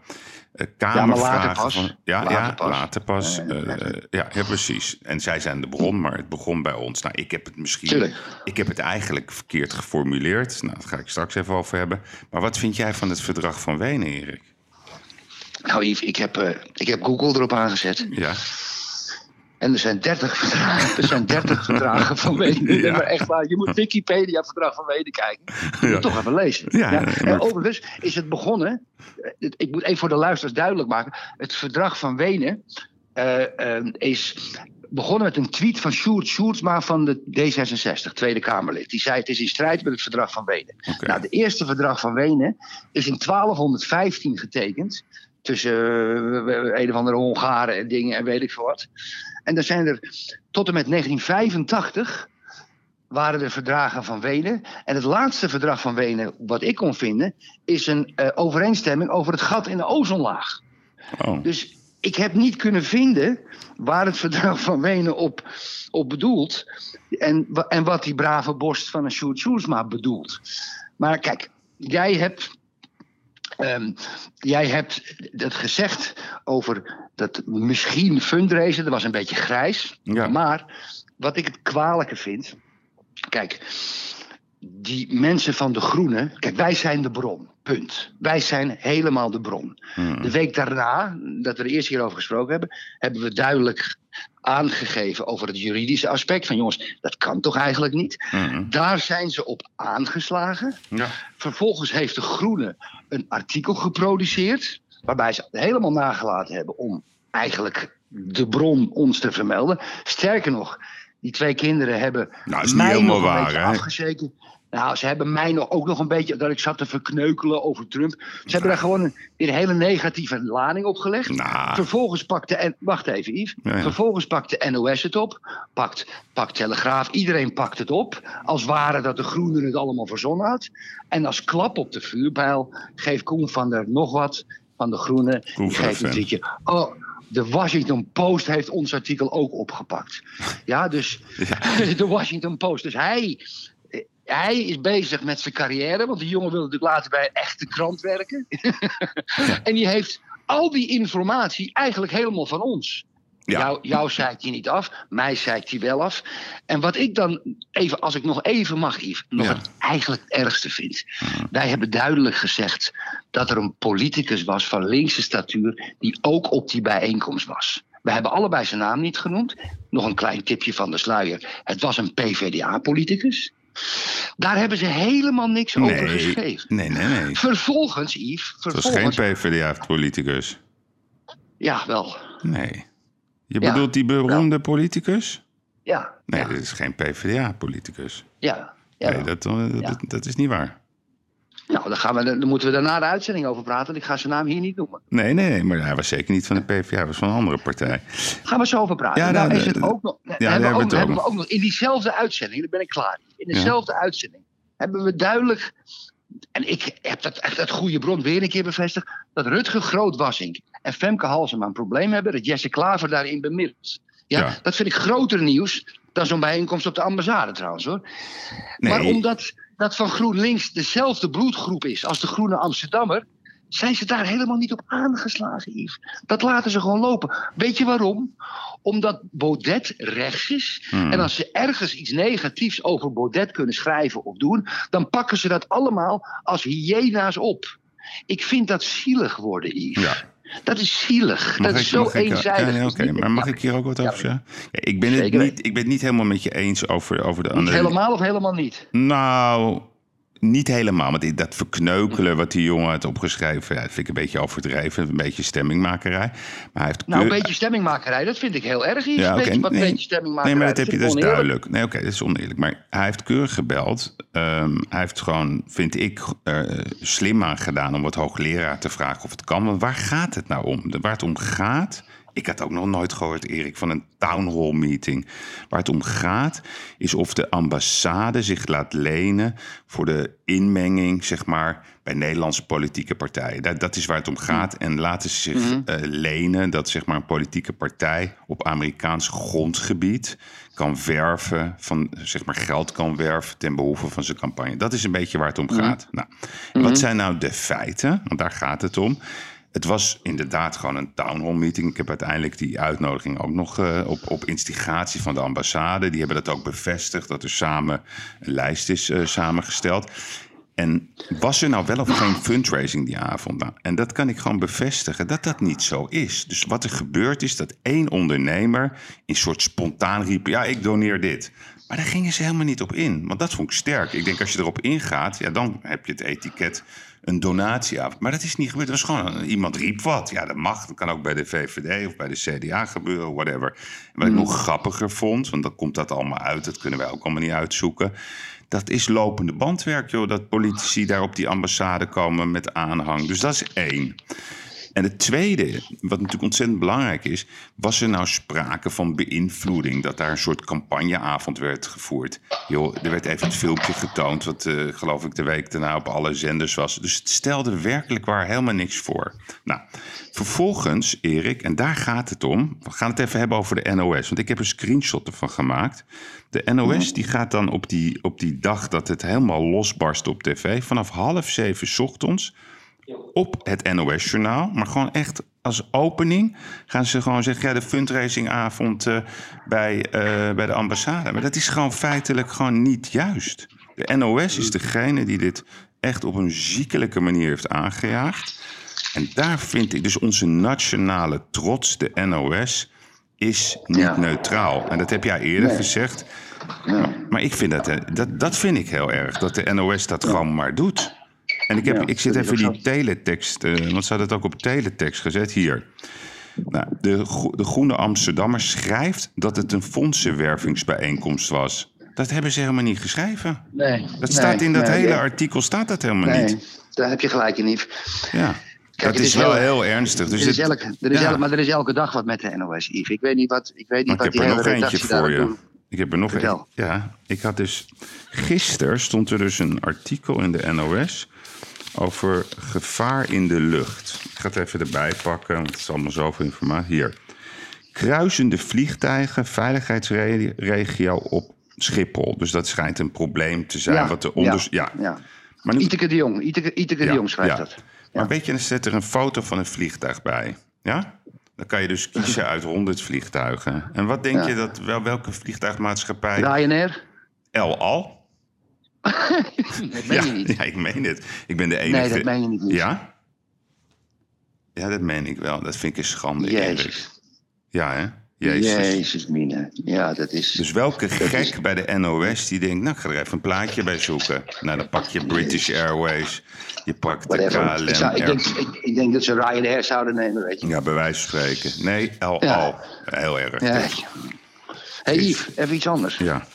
Speaker 1: Eh, Kamervragen
Speaker 2: Mhm. later pas.
Speaker 1: van. Ja,
Speaker 2: Later
Speaker 1: ja,
Speaker 2: pas.
Speaker 1: later pas.
Speaker 2: Ja, ja,
Speaker 1: Eh,
Speaker 2: ja.
Speaker 1: ja, ja, precies. En zij zijn de bron, maar het begon bij ons. Nou, ik heb het misschien.
Speaker 2: Tuurlijk.
Speaker 1: Ik heb het eigenlijk verkeerd geformuleerd. Nou, daar ga ik straks even over hebben. Maar wat vind jij van het verdrag van Wenen, Erik?
Speaker 2: Nou Yves, ik heb, ik heb Google erop aangezet.
Speaker 1: Ja.
Speaker 2: En er zijn 30 verdragen, er zijn 30 verdragen van Wenen.
Speaker 1: Ja.
Speaker 2: Maar echt waar, je moet Wikipedia-verdrag van Wenen kijken. Je
Speaker 1: Ja.
Speaker 2: moet toch even lezen.
Speaker 1: Ja, ja,
Speaker 2: En overigens is het begonnen. Ik moet even voor de luisteraars duidelijk maken. Het verdrag van Wenen eh, eh, is begonnen met een tweet van Sjoerd Sjoerdsma van de D66, Tweede Kamerlid. Die zei: Het is in strijd met het verdrag van Wenen. Nou, de eerste verdrag van Wenen is in 1215 getekend. Tussen eh, een of andere Hongaren en dingen en weet ik veel wat. En dan zijn er tot en met 1985 waren er verdragen van Wenen. En het laatste verdrag van Wenen, wat ik kon vinden, is een eh, overeenstemming over het gat in de ozonlaag.
Speaker 1: Oh.
Speaker 2: Dus ik heb niet kunnen vinden waar het verdrag van Wenen op, op bedoelt. En, en wat die brave borst van een Sjoerd Sjoerdsma bedoelt. Maar kijk, jij hebt. Ehm, jij hebt het gezegd over dat misschien fundraisen, dat was een beetje grijs.
Speaker 1: Ja.
Speaker 2: Maar wat ik het kwalijke vind. Kijk, die mensen van de Groenen. Kijk, wij zijn de bron. Punt. Wij zijn helemaal de bron.
Speaker 1: Hmm.
Speaker 2: De week daarna, dat we er eerst hierover gesproken hebben, hebben we duidelijk aangegeven over het juridische aspect. Van jongens, dat kan toch eigenlijk niet?
Speaker 1: Mhm.
Speaker 2: Daar zijn ze op aangeslagen.
Speaker 1: Ja.
Speaker 2: Vervolgens heeft de Groene een artikel geproduceerd. Waarbij ze helemaal nagelaten hebben om eigenlijk de bron ons te vermelden. Sterker nog, die twee kinderen hebben
Speaker 1: Nou, is niet
Speaker 2: mij
Speaker 1: helemaal
Speaker 2: nog een
Speaker 1: waar,
Speaker 2: beetje
Speaker 1: hè?
Speaker 2: afgezeken. Nou, ze hebben mij nog, ook nog een beetje, dat ik zat te verkneukelen over Trump. Ze hebben daar gewoon een, een hele negatieve lading op gelegd.
Speaker 1: Nou.
Speaker 2: Vervolgens pakt de, en, wacht even Yves.
Speaker 1: Ja, ja.
Speaker 2: Vervolgens pakt de NOS het op, pakt, pakt Telegraaf, iedereen pakt het op. Als ware dat de Groenen het allemaal verzonnen had. En als klap op de vuurpijl geeft Koen van der nog wat van de Groenen.
Speaker 1: Koen
Speaker 2: Die geeft een. Oh, de Washington Post heeft ons artikel ook opgepakt. Ja, dus de Washington Post. Dus hij, hij is bezig met zijn carrière. Want die jongen wil natuurlijk later bij een echte krant werken. en die heeft al die informatie eigenlijk helemaal van ons.
Speaker 1: Ja.
Speaker 2: Jou, jou zeikt hij niet af, mij zeikt hij wel af. En wat ik dan, even, als ik nog even mag, Yves, nog
Speaker 1: Ja.
Speaker 2: het eigenlijk het ergste vind. Wij hebben duidelijk gezegd dat er een politicus was van linkse statuur die ook op die bijeenkomst was. We hebben allebei zijn naam niet genoemd. Nog een klein tipje van de sluier. Het was een PvdA-politicus. Daar hebben ze helemaal niks over geschreven.
Speaker 1: nee, nee, nee.
Speaker 2: Vervolgens, Yves,
Speaker 1: Het was geen
Speaker 2: vervolgens...
Speaker 1: PvdA-politicus.
Speaker 2: Ja, wel.
Speaker 1: Nee. Je
Speaker 2: Ja.
Speaker 1: bedoelt die beroemde politicus?
Speaker 2: Ja,
Speaker 1: Nee, dit is geen PvdA-politicus.
Speaker 2: ja. ja.
Speaker 1: Nee, dat, eh, dat, dat is niet waar.
Speaker 2: Nou, dan, gaan we, dan moeten we daarna de uitzending over praten. Ik ga zijn naam hier niet noemen.
Speaker 1: Nee, nee, nee, maar hij was zeker niet van de PvdA, hij was van een andere partij.
Speaker 2: Gaan we zo over praten.
Speaker 1: Ja,
Speaker 2: nou,
Speaker 1: nou,
Speaker 2: is het
Speaker 1: de-
Speaker 2: ook nog,
Speaker 1: daar
Speaker 2: hebben, we ook,
Speaker 1: het
Speaker 2: hebben we ook nog in diezelfde uitzending, daar ben ik klaar. In dezelfde uitzending hebben we duidelijk, en ik heb dat echt uit goede bron weer een keer bevestigd, dat Rutger Grootwassink en Femke Halsema een probleem hebben, dat Jesse Klaver daarin bemiddelt. Ja,
Speaker 1: Ja.
Speaker 2: Dat vind ik groter nieuws dan zo'n bijeenkomst op de ambassade trouwens hoor.
Speaker 1: Nee.
Speaker 2: Maar omdat, dat van GroenLinks dezelfde bloedgroep is als de Groene Amsterdammer, zijn ze daar helemaal niet op aangeslagen, Yves. Dat laten ze gewoon lopen. Weet je waarom? Omdat Baudet rechts is.
Speaker 1: Hmm.
Speaker 2: En als ze ergens iets negatiefs over Baudet kunnen schrijven of doen, dan pakken ze dat allemaal als hyena's op. Ik vind dat zielig worden, Yves.
Speaker 1: Ja.
Speaker 2: Dat is zielig.
Speaker 1: Mag
Speaker 2: dat is zo
Speaker 1: ik-
Speaker 2: eenzijdig.
Speaker 1: Ja, nee, maar mag ik hier ook wat over zeggen? Ik, ben het niet, ik ben het niet helemaal met je eens over, over de
Speaker 2: Niet
Speaker 1: andere...
Speaker 2: helemaal of helemaal niet?
Speaker 1: Nou, niet helemaal. Want dat verkneukelen wat die jongen had opgeschreven... Ja, dat vind ik een beetje overdreven. Een beetje stemmingmakerij. Maar hij heeft
Speaker 2: Nou, een beetje stemmingmakerij, dat vind ik heel erg. Yves.
Speaker 1: Ja,
Speaker 2: Een
Speaker 1: oké.
Speaker 2: beetje, wat
Speaker 1: nee,
Speaker 2: beetje stemmingmakerij.
Speaker 1: nee, maar dat heb je dus duidelijk. Nee, oké, dat is oneerlijk. Maar hij heeft keurig gebeld. Ehm, hij heeft gewoon, vind ik, er slim aan gedaan om wat hoogleraar te vragen of het kan. Want waar gaat het nou om? Waar het om gaat. Ik had ook nog nooit gehoord, Erik, van een town hall meeting. Waar het om gaat, is of de ambassade zich laat lenen voor de inmenging, zeg maar, bij Nederlandse politieke partijen. Dat, dat is waar het om gaat. En laten ze zich eh, lenen dat zeg maar, een politieke partij op Amerikaans grondgebied kan werven, van, zeg maar, geld kan werven ten behoeve van zijn campagne. Dat is een beetje waar het om gaat. Nou, wat zijn nou de feiten? Want daar gaat het om. Het was inderdaad gewoon een town hall meeting. Ik heb uiteindelijk die uitnodiging ook nog eh, op, op instigatie van de ambassade. Die hebben dat ook bevestigd, dat er samen een lijst is eh, samengesteld. En was er nou wel of geen fundraising die avond? Nou, en dat kan ik gewoon bevestigen dat dat niet zo is. Dus wat er gebeurt is dat één ondernemer in soort spontaan riep... ja, ik doneer dit. Maar daar gingen ze helemaal niet op in. Want dat vond ik sterk. Ik denk als je erop ingaat, ja, dan heb je het etiket een donatieavond. Maar dat is niet gebeurd. Het was gewoon iemand riep wat. Ja, dat mag. Dat kan ook bij de VVD of bij de CDA gebeuren, whatever. En wat ik nog grappiger vond, want dan komt dat allemaal uit. Dat kunnen wij ook allemaal niet uitzoeken. Dat is lopende bandwerk, joh. Dat politici daar op die ambassade komen met aanhang. Dus dat is één. En het tweede, wat natuurlijk ontzettend belangrijk is, was er nou sprake van beïnvloeding? Dat daar een soort campagneavond werd gevoerd. Joh, er werd even het filmpje getoond, wat eh, geloof ik de week daarna op alle zenders was. Dus het stelde werkelijk waar helemaal niks voor. Nou, vervolgens, Erik, en daar gaat het om. We gaan het even hebben over de NOS, want ik heb een screenshot ervan gemaakt. De NOS die gaat dan op die, op die dag dat het helemaal losbarst op tv, vanaf half zeven 's ochtends op het NOS-journaal. Maar gewoon echt als opening gaan ze gewoon zeggen... ja, de fundraisingavond eh, bij, eh, bij de ambassade. Maar dat is gewoon feitelijk gewoon niet juist. De NOS is degene die dit echt op een ziekelijke manier heeft aangejaagd. En daar vind ik dus onze nationale trots, de NOS... is niet
Speaker 2: Ja.
Speaker 1: neutraal. En dat heb jij eerder
Speaker 2: Nee.
Speaker 1: gezegd.
Speaker 2: Ja.
Speaker 1: Maar ik vind dat, eh, dat, dat vind ik heel erg, dat de NOS dat gewoon maar doet. En ik, heb,
Speaker 2: Ja,
Speaker 1: ik zit even die teletext, eh, want ze hadden het ook op teletext gezet hier. Nou, de, de Groene Amsterdammer schrijft dat het een fondsenwervingsbijeenkomst was. Dat hebben ze helemaal niet geschreven.
Speaker 2: Nee.
Speaker 1: Dat staat in dat
Speaker 2: nee,
Speaker 1: hele
Speaker 2: nee.
Speaker 1: artikel, staat dat helemaal
Speaker 2: Nee,
Speaker 1: niet.
Speaker 2: daar heb je gelijk in, Yves.
Speaker 1: Ja.
Speaker 2: Kijk,
Speaker 1: dat is wel
Speaker 2: heel-
Speaker 1: heel ernstig. Dus
Speaker 2: er is elke, er is
Speaker 1: ja.
Speaker 2: elke, maar er is elke dag wat met de NOS, Yves. Ik weet niet wat, ik weet niet
Speaker 1: Maar
Speaker 2: wat
Speaker 1: ik heb
Speaker 2: die
Speaker 1: er
Speaker 2: hele
Speaker 1: nog eentje voor je.
Speaker 2: doen.
Speaker 1: Ik heb er nog
Speaker 2: Vertel.
Speaker 1: een. Ja, ik had dus. Gisteren stond er dus een artikel in de NOS. Over gevaar in de lucht. Ik ga het even erbij pakken, want het is allemaal zoveel informatie. Hier. Kruisende vliegtuigen, veiligheidsregio op Schiphol. Dus dat schijnt een probleem te zijn.
Speaker 2: Ja,
Speaker 1: wat de onders ja.
Speaker 2: ja.
Speaker 1: Maar nu,
Speaker 2: Iteke de Jong, Iteke, Iteke de Jong schrijft dat.
Speaker 1: maar weet je, dan zet er een foto van een vliegtuig bij. Ja? Dan kan je dus kiezen uit 100 vliegtuigen. En wat denk je dat wel welke vliegtuigmaatschappij?
Speaker 2: Ryanair?
Speaker 1: El Al?
Speaker 2: Dat meen
Speaker 1: ja,
Speaker 2: je niet.
Speaker 1: ja, ik meen het. Ik ben de enige.
Speaker 2: Nee, dat meen je niet.
Speaker 1: Ja? Ja, dat meen ik wel. Dat vind ik een schande.
Speaker 2: Jezus.
Speaker 1: Ja, hè? Jezus.
Speaker 2: Jezus, mine. Ja, dat is...
Speaker 1: Dus welke gek bij de NOS die denkt, nou, ik ga er even een plaatje bij zoeken. Nou, dan pak je British Airways, je pakt de
Speaker 2: whatever. Ik, zou-
Speaker 1: KLM.
Speaker 2: ik, denk, ik, ik denk dat ze Ryanair zouden nemen, weet je.
Speaker 1: Ja, bij wijze van spreken. Nee,
Speaker 2: Ja.
Speaker 1: Al. Heel erg.
Speaker 2: Ja.
Speaker 1: Ja.
Speaker 2: hey Yves, even iets anders.
Speaker 1: ja.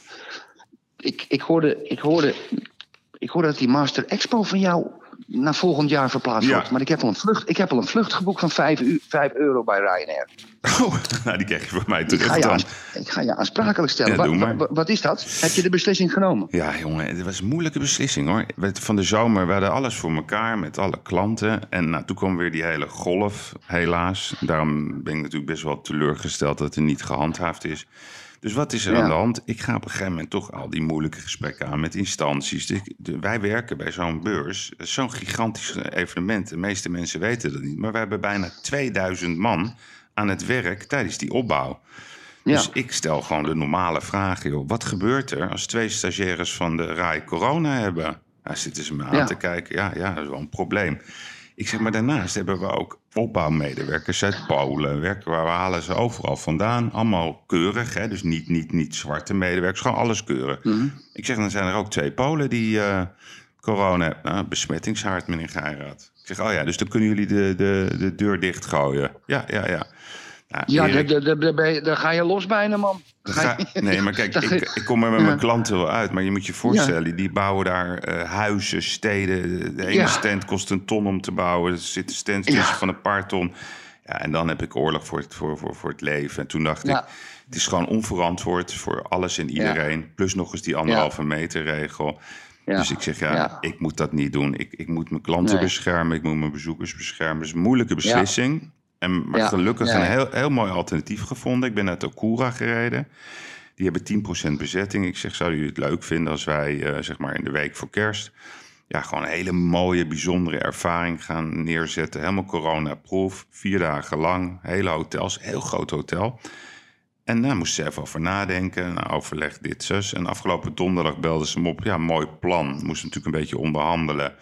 Speaker 2: Ik, ik, hoorde, ik, hoorde, ik hoorde dat die Master Expo van jou naar volgend jaar verplaatst
Speaker 1: Ja.
Speaker 2: wordt. Maar ik heb al een vlucht, ik heb al een vlucht geboekt van 5, u, 5 euro bij Ryanair.
Speaker 1: Oh, nou, die krijg je van mij
Speaker 2: Ik
Speaker 1: terug
Speaker 2: ga, je ik ga je aansprakelijk stellen.
Speaker 1: Ja,
Speaker 2: Wa-
Speaker 1: doe maar.
Speaker 2: wa- wat is dat? Heb je de beslissing genomen?
Speaker 1: Ja, jongen, het was een moeilijke beslissing hoor. Van de zomer, we hadden alles voor elkaar met alle klanten. En nou, toen kwam weer die hele golf, helaas. Daarom ben ik natuurlijk best wel teleurgesteld dat het niet gehandhaafd is. Dus wat is er
Speaker 2: Ja.
Speaker 1: aan de hand? Ik ga op een gegeven moment toch al die moeilijke gesprekken aan met instanties. De- wij werken bij zo'n beurs. Is Zo'n gigantisch evenement. De meeste mensen weten dat niet. Maar we hebben bijna 2000 man aan het werk tijdens die opbouw.
Speaker 2: Ja.
Speaker 1: Dus ik stel gewoon de normale vragen. Joh. Wat gebeurt er als twee stagiaires van de RAI corona hebben? Daar zitten ze me aan
Speaker 2: Ja.
Speaker 1: te kijken. Ja, ja, dat is wel een probleem. Ik zeg, maar daarnaast hebben we ook opbouwmedewerkers uit Polen. Werken, waar we halen ze overal vandaan. Allemaal keurig, hè? dus niet, niet, niet zwarte medewerkers. Gewoon alles keurig.
Speaker 2: Mhm.
Speaker 1: Ik zeg, dan zijn er ook twee Polen die eh, corona hebben. Nou, besmettingshaard, meneer Geiraat. Ik zeg, oh ja, dus dan kunnen jullie de, de, de deur dichtgooien. Ja, ja, ja. Nou,
Speaker 2: Ja,
Speaker 1: Erik-
Speaker 2: daar- daar- ga je los bijna, man.
Speaker 1: dan
Speaker 2: Ga
Speaker 1: nee, maar kijk,
Speaker 2: dan
Speaker 1: ik, ik kom er met mijn klanten wel uit. Maar je moet je voorstellen, die bouwen daar eh, huizen, steden. De ene
Speaker 2: Ja.
Speaker 1: stand kost een ton om te bouwen. Er zitten stands tussen
Speaker 2: Ja.
Speaker 1: van een paar ton. Ja, en dan heb ik oorlog voor het, voor, voor, voor het leven. En toen dacht ik, het is gewoon onverantwoord voor alles en iedereen. Plus nog eens die anderhalve meter regel.
Speaker 2: Ja.
Speaker 1: Dus ik zeg, ja,
Speaker 2: Ja.
Speaker 1: ik moet dat niet doen. Ik, ik moet mijn klanten
Speaker 2: Nee.
Speaker 1: beschermen. Ik moet mijn bezoekers beschermen. Het is een moeilijke beslissing. En, maar
Speaker 2: Ja.
Speaker 1: gelukkig
Speaker 2: Ja.
Speaker 1: een heel, heel mooi alternatief gevonden. Ik ben uit Okura gereden. Die hebben 10% bezetting. Ik zeg, zouden jullie het leuk vinden als wij, eh, zeg maar in de week voor kerst... ja, gewoon een hele mooie, bijzondere ervaring gaan neerzetten. Helemaal corona-proof. Vier dagen lang. Hele hotels. Heel groot hotel. En daar moesten ze even over nadenken. Nou, overleg dit, zus. En afgelopen donderdag belden ze hem op. Ja, mooi plan. Moesten natuurlijk een beetje onderhandelen.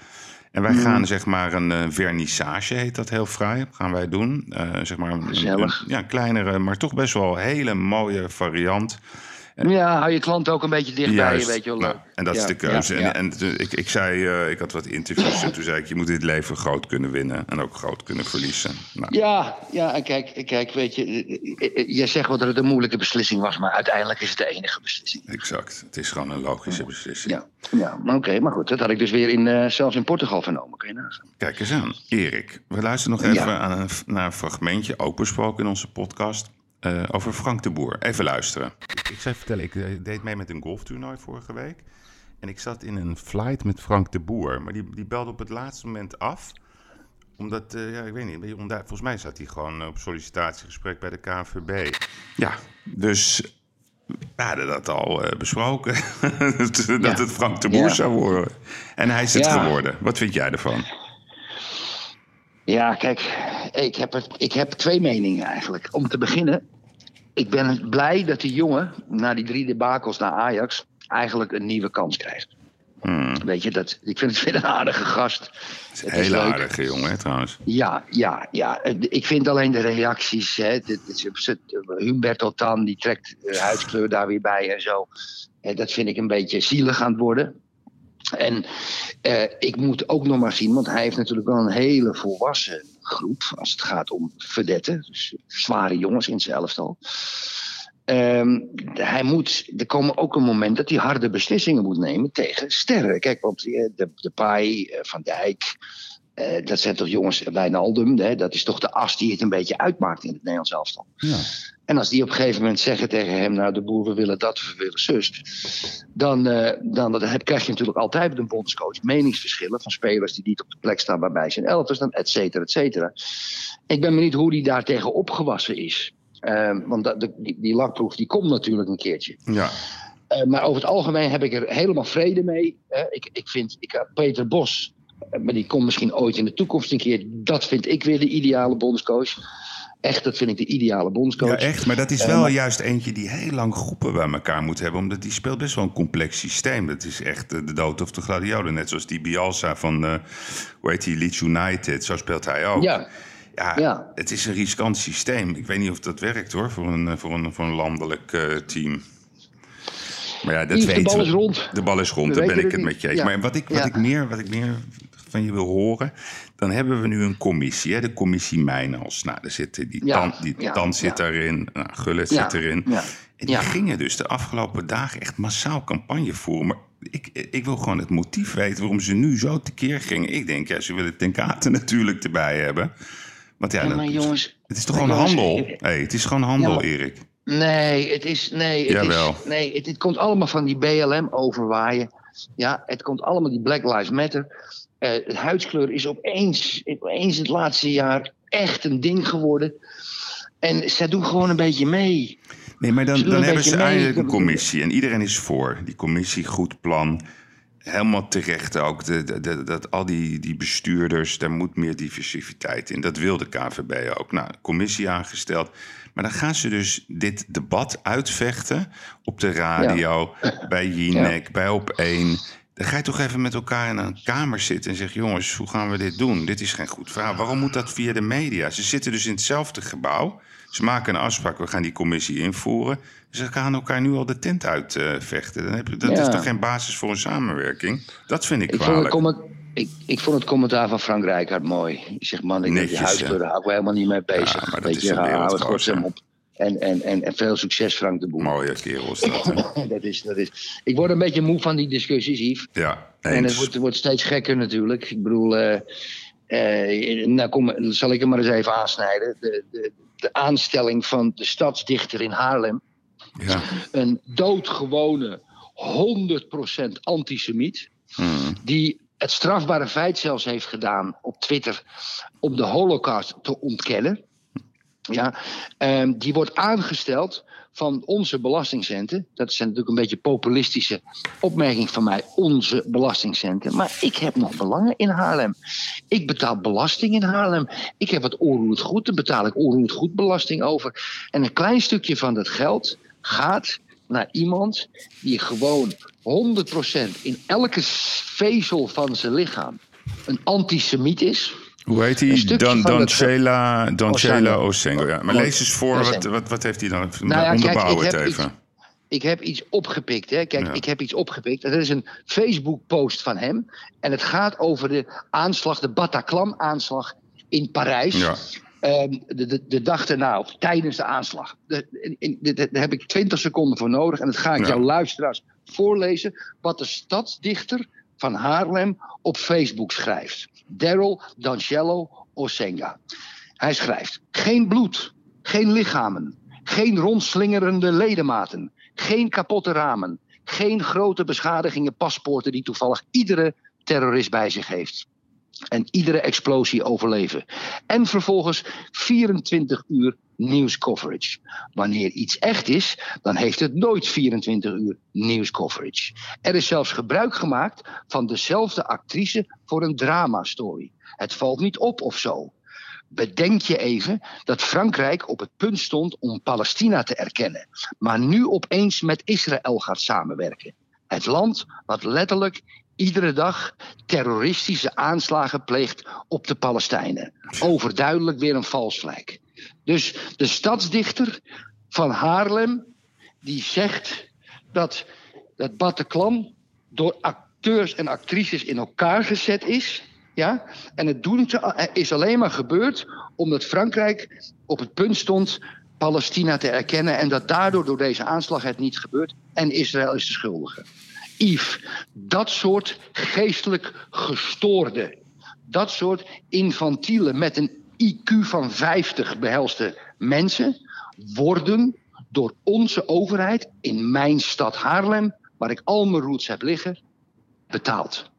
Speaker 1: En wij gaan zeg maar een eh, vernissage, heet dat heel vrij, gaan wij doen. Eh, zeg maar een, een- ja, kleinere, maar toch best wel hele mooie variant.
Speaker 2: Ja, hou je klant ook een beetje dicht bij je, weet je wel.
Speaker 1: nou, en dat is de keuze.
Speaker 2: ja.
Speaker 1: En, en toen- ik, ik zei, eh, ik had wat interviews en toen zei ik, je moet dit leven groot kunnen winnen en ook groot kunnen verliezen. Nou,
Speaker 2: Ja, ja, en kijk, kijk, weet je, eh, eh, jij zegt wel dat het een moeilijke beslissing was, maar uiteindelijk is het de enige beslissing.
Speaker 1: exact. Het is gewoon een logische beslissing.
Speaker 2: Ja, ja maar oké, maar goed, dat had ik dus weer in, zelfs in Portugal vernomen, kun je nagaan.
Speaker 1: Kijk eens aan. Erik, we luisteren nog even aan een, naar een fragmentje, ook besproken in onze podcast, eh, over Frank de Boer. Even luisteren. Ik, ik zei vertellen, ik eh, deed mee met een golftoernooi vorige week. En ik zat in een flight met Frank de Boer. Maar die, die belde op het laatste moment af. Omdat, eh, ja, ik weet niet. Volgens mij zat hij gewoon op sollicitatiegesprek bij de KNVB. Ja, dus we hadden dat al eh, besproken. dat
Speaker 2: Ja.
Speaker 1: het Frank de Boer
Speaker 2: Ja.
Speaker 1: zou worden. En hij is het
Speaker 2: Ja.
Speaker 1: geworden. Wat vind jij ervan?
Speaker 2: Ja, kijk, ik heb, het, ik heb twee meningen eigenlijk. Om te beginnen, ik ben blij dat die jongen na die drie debakels naar Ajax eigenlijk een nieuwe kans krijgt.
Speaker 1: Hmm.
Speaker 2: Weet je, dat, ik vind het weer een aardige gast.
Speaker 1: Het is een aardige jongen, hè, trouwens.
Speaker 2: Ja, ja, ja. Ik vind alleen de reacties. Hè, Humberto Tan die trekt de huidskleur daar weer bij en zo. Dat vind ik een beetje zielig aan het worden. En eh, ik moet ook nog maar zien, want hij heeft natuurlijk wel een hele volwassen groep als het gaat om verdetten. Dus zware jongens in zijn elftal. Ehm, hij moet, er komen ook een moment dat hij harde beslissingen moet nemen tegen sterren. Kijk, want eh, de, de Pai, eh, Van Dijk, eh, dat zijn toch jongens, Wijnaldum, hè, dat is toch de as die het een beetje uitmaakt in het Nederlands elftal.
Speaker 1: Ja.
Speaker 2: En als die op een gegeven moment zeggen tegen hem, nou de boer, we willen dat, we willen zus. Dan, eh, dan dat heb, krijg je natuurlijk altijd met een bondscoach meningsverschillen van spelers die niet op de plek staan waarbij zijn elftal staan, et cetera, et cetera. Ik ben benieuwd hoe die daar tegen opgewassen is. Eh, want dat, de- die, die lakproef die komt natuurlijk een keertje.
Speaker 1: Ja.
Speaker 2: Eh, maar over het algemeen heb ik er helemaal vrede mee. ik, ik vind ik, eh, Peter Bos, maar die komt misschien ooit in de toekomst een keer. Dat vind ik weer de ideale bondscoach. Echt, dat vind ik de ideale bondscoach.
Speaker 1: ja, echt. Maar dat is
Speaker 2: Eh,
Speaker 1: wel
Speaker 2: maar-
Speaker 1: juist eentje die heel lang groepen bij elkaar moet hebben. Omdat die speelt best wel een complex systeem. Dat is echt eh, de dood of de gladiolen. Net zoals die Bielsa van, eh hoe heet die, Leeds United. Zo speelt hij ook.
Speaker 2: Ja.
Speaker 1: Ja,
Speaker 2: Ja.
Speaker 1: het is een riskant systeem. Ik weet niet of dat werkt hoor, voor een, eh, voor een, voor een landelijk eh, team. Maar ja, dat
Speaker 2: Yves, de bal is rond.
Speaker 1: De bal is rond, daar ben ik het met je eens.
Speaker 2: Ja.
Speaker 1: Maar wat ik, wat,
Speaker 2: Ja.
Speaker 1: ik meer, wat ik meer van je wil horen... dan hebben we nu een commissie, hè, de commissie Mijnals. Nou, daar zit die
Speaker 2: Ja,
Speaker 1: tand, die
Speaker 2: ja,
Speaker 1: tand zit daarin, nou, Gullit
Speaker 2: Ja,
Speaker 1: zit erin.
Speaker 2: ja,
Speaker 1: En die gingen dus de afgelopen dagen echt massaal campagne voeren. Maar ik, ik wil gewoon het motief weten waarom ze nu zo tekeer gingen. Ik denk, ja, ze willen Ten Katen natuurlijk erbij hebben. Want ja, dan-
Speaker 2: jongens...
Speaker 1: het is toch gewoon
Speaker 2: jongens,
Speaker 1: handel?
Speaker 2: eh,
Speaker 1: hey, het is gewoon handel, Erik.
Speaker 2: Nee, het is. Nee, het,
Speaker 1: Jawel.
Speaker 2: is, nee het, het komt allemaal van die BLM overwaaien. Ja, het komt allemaal die Black Lives Matter. De huidskleur is opeens, opeens het laatste jaar echt een ding geworden. En zij doen gewoon een beetje mee.
Speaker 1: Nee, maar dan, dan hebben ze
Speaker 2: mee.
Speaker 1: eigenlijk een commissie en iedereen is voor. Die commissie, goed plan. Helemaal terecht ook. De, de, de- dat al die, die bestuurders, daar moet meer diversiteit in. Dat wil de KVB ook. Nou, commissie aangesteld. Maar dan gaan ze dus dit debat uitvechten op de radio, bij Jinek, bij Op1. Dan ga je toch even met elkaar in een kamer zitten en zeg: jongens, hoe gaan we dit doen? Dit is geen goed verhaal. Waarom moet dat via de media? Ze zitten dus in hetzelfde gebouw. Ze maken een afspraak, we gaan die commissie invoeren. Ze gaan elkaar nu al de tent uitvechten. Dan heb je, dat
Speaker 2: Ja.
Speaker 1: is toch geen basis voor een samenwerking? Dat vind ik
Speaker 2: Ik vond,
Speaker 1: kwalijk.
Speaker 2: ik, ik vond het commentaar van Frank Rijkaard mooi. Die zegt: Man, ik heb die
Speaker 1: Netjes,
Speaker 2: huidskleur, daar hou ik helemaal niet mee bezig.
Speaker 1: Ja, maar dat
Speaker 2: Weet
Speaker 1: is
Speaker 2: je, hou het godsnaam op. En, en, en, en veel succes, Frank de Boer.
Speaker 1: Mooie kerel dat. hè?
Speaker 2: dat is, dat is. Ik word een beetje moe van die discussies, Yves.
Speaker 1: Ja,
Speaker 2: En het wordt, wordt steeds gekker natuurlijk. Ik bedoel, eh, eh, nou kom, zal ik hem maar eens even aansnijden. De, de, de aanstelling van de stadsdichter in Haarlem.
Speaker 1: Ja.
Speaker 2: Een doodgewone 100% antisemiet.
Speaker 1: Hmm.
Speaker 2: Die het strafbare feit zelfs heeft gedaan op Twitter om de holocaust te ontkennen. Ja, ehm, die wordt aangesteld van onze belastingcenten. Dat zijn natuurlijk een beetje populistische opmerking van mij. Onze belastingcenten. Maar ik heb nog belangen in Haarlem. Ik betaal belasting in Haarlem. Ik heb het onroerend goed. Daar betaal ik onroerend goed belasting over. En een klein stukje van dat geld gaat naar iemand die gewoon 100% in elke vezel van zijn lichaam een antisemiet is.
Speaker 1: Hoe heet hij? Dan, Dancela, Dancela
Speaker 2: Osengo.
Speaker 1: Osengo. Ja. Maar
Speaker 2: Mooi.
Speaker 1: lees eens voor, wat, wat, wat heeft hij dan?
Speaker 2: Nou ja,
Speaker 1: Onderbouw het even.
Speaker 2: iets- Ik heb iets opgepikt. Hè. Kijk,
Speaker 1: Ja.
Speaker 2: ik heb iets opgepikt. Dat is een Facebook-post van hem. En het gaat over de aanslag, de Bataclan-aanslag in Parijs.
Speaker 1: Ja.
Speaker 2: Ehm, de, de, de dag erna, of tijdens de aanslag. De, in, in- de- de- daar heb ik 20 seconden voor nodig. En dat ga ik
Speaker 1: Ja.
Speaker 2: jouw luisteraars voorlezen. Wat de stadsdichter van Haarlem op Facebook schrijft. Daryl Dancello Osenga. Hij schrijft: Geen bloed, geen lichamen, geen rondslingerende ledematen, geen kapotte ramen, geen grote beschadigingen paspoorten die toevallig iedere terrorist bij zich heeft. En iedere explosie overleven. En vervolgens 24 uur nieuwscoverage. Wanneer iets echt is, dan heeft het nooit 24 uur nieuwscoverage. Er is zelfs gebruik gemaakt van dezelfde actrice voor een dramastory. Het valt niet op of zo. Bedenk je even dat Frankrijk op het punt stond om Palestina te erkennen, maar nu opeens met Israël gaat samenwerken. Het land wat letterlijk iedere dag terroristische aanslagen pleegt op de Palestijnen. Overduidelijk weer een valsvlek. Dus de stadsdichter van Haarlem, die zegt dat dat Bataclan door acteurs en actrices in elkaar gezet is. Ja? En het doen ze- is alleen maar gebeurd omdat Frankrijk op het punt stond Palestina te erkennen. En dat daardoor door deze aanslag het niet gebeurt. En Israël is de schuldige. Yves, dat soort geestelijk gestoorde, dat soort infantiele met een IQ van 50 behelste mensen worden door onze overheid in mijn stad Haarlem, waar ik al mijn roots heb liggen, betaald.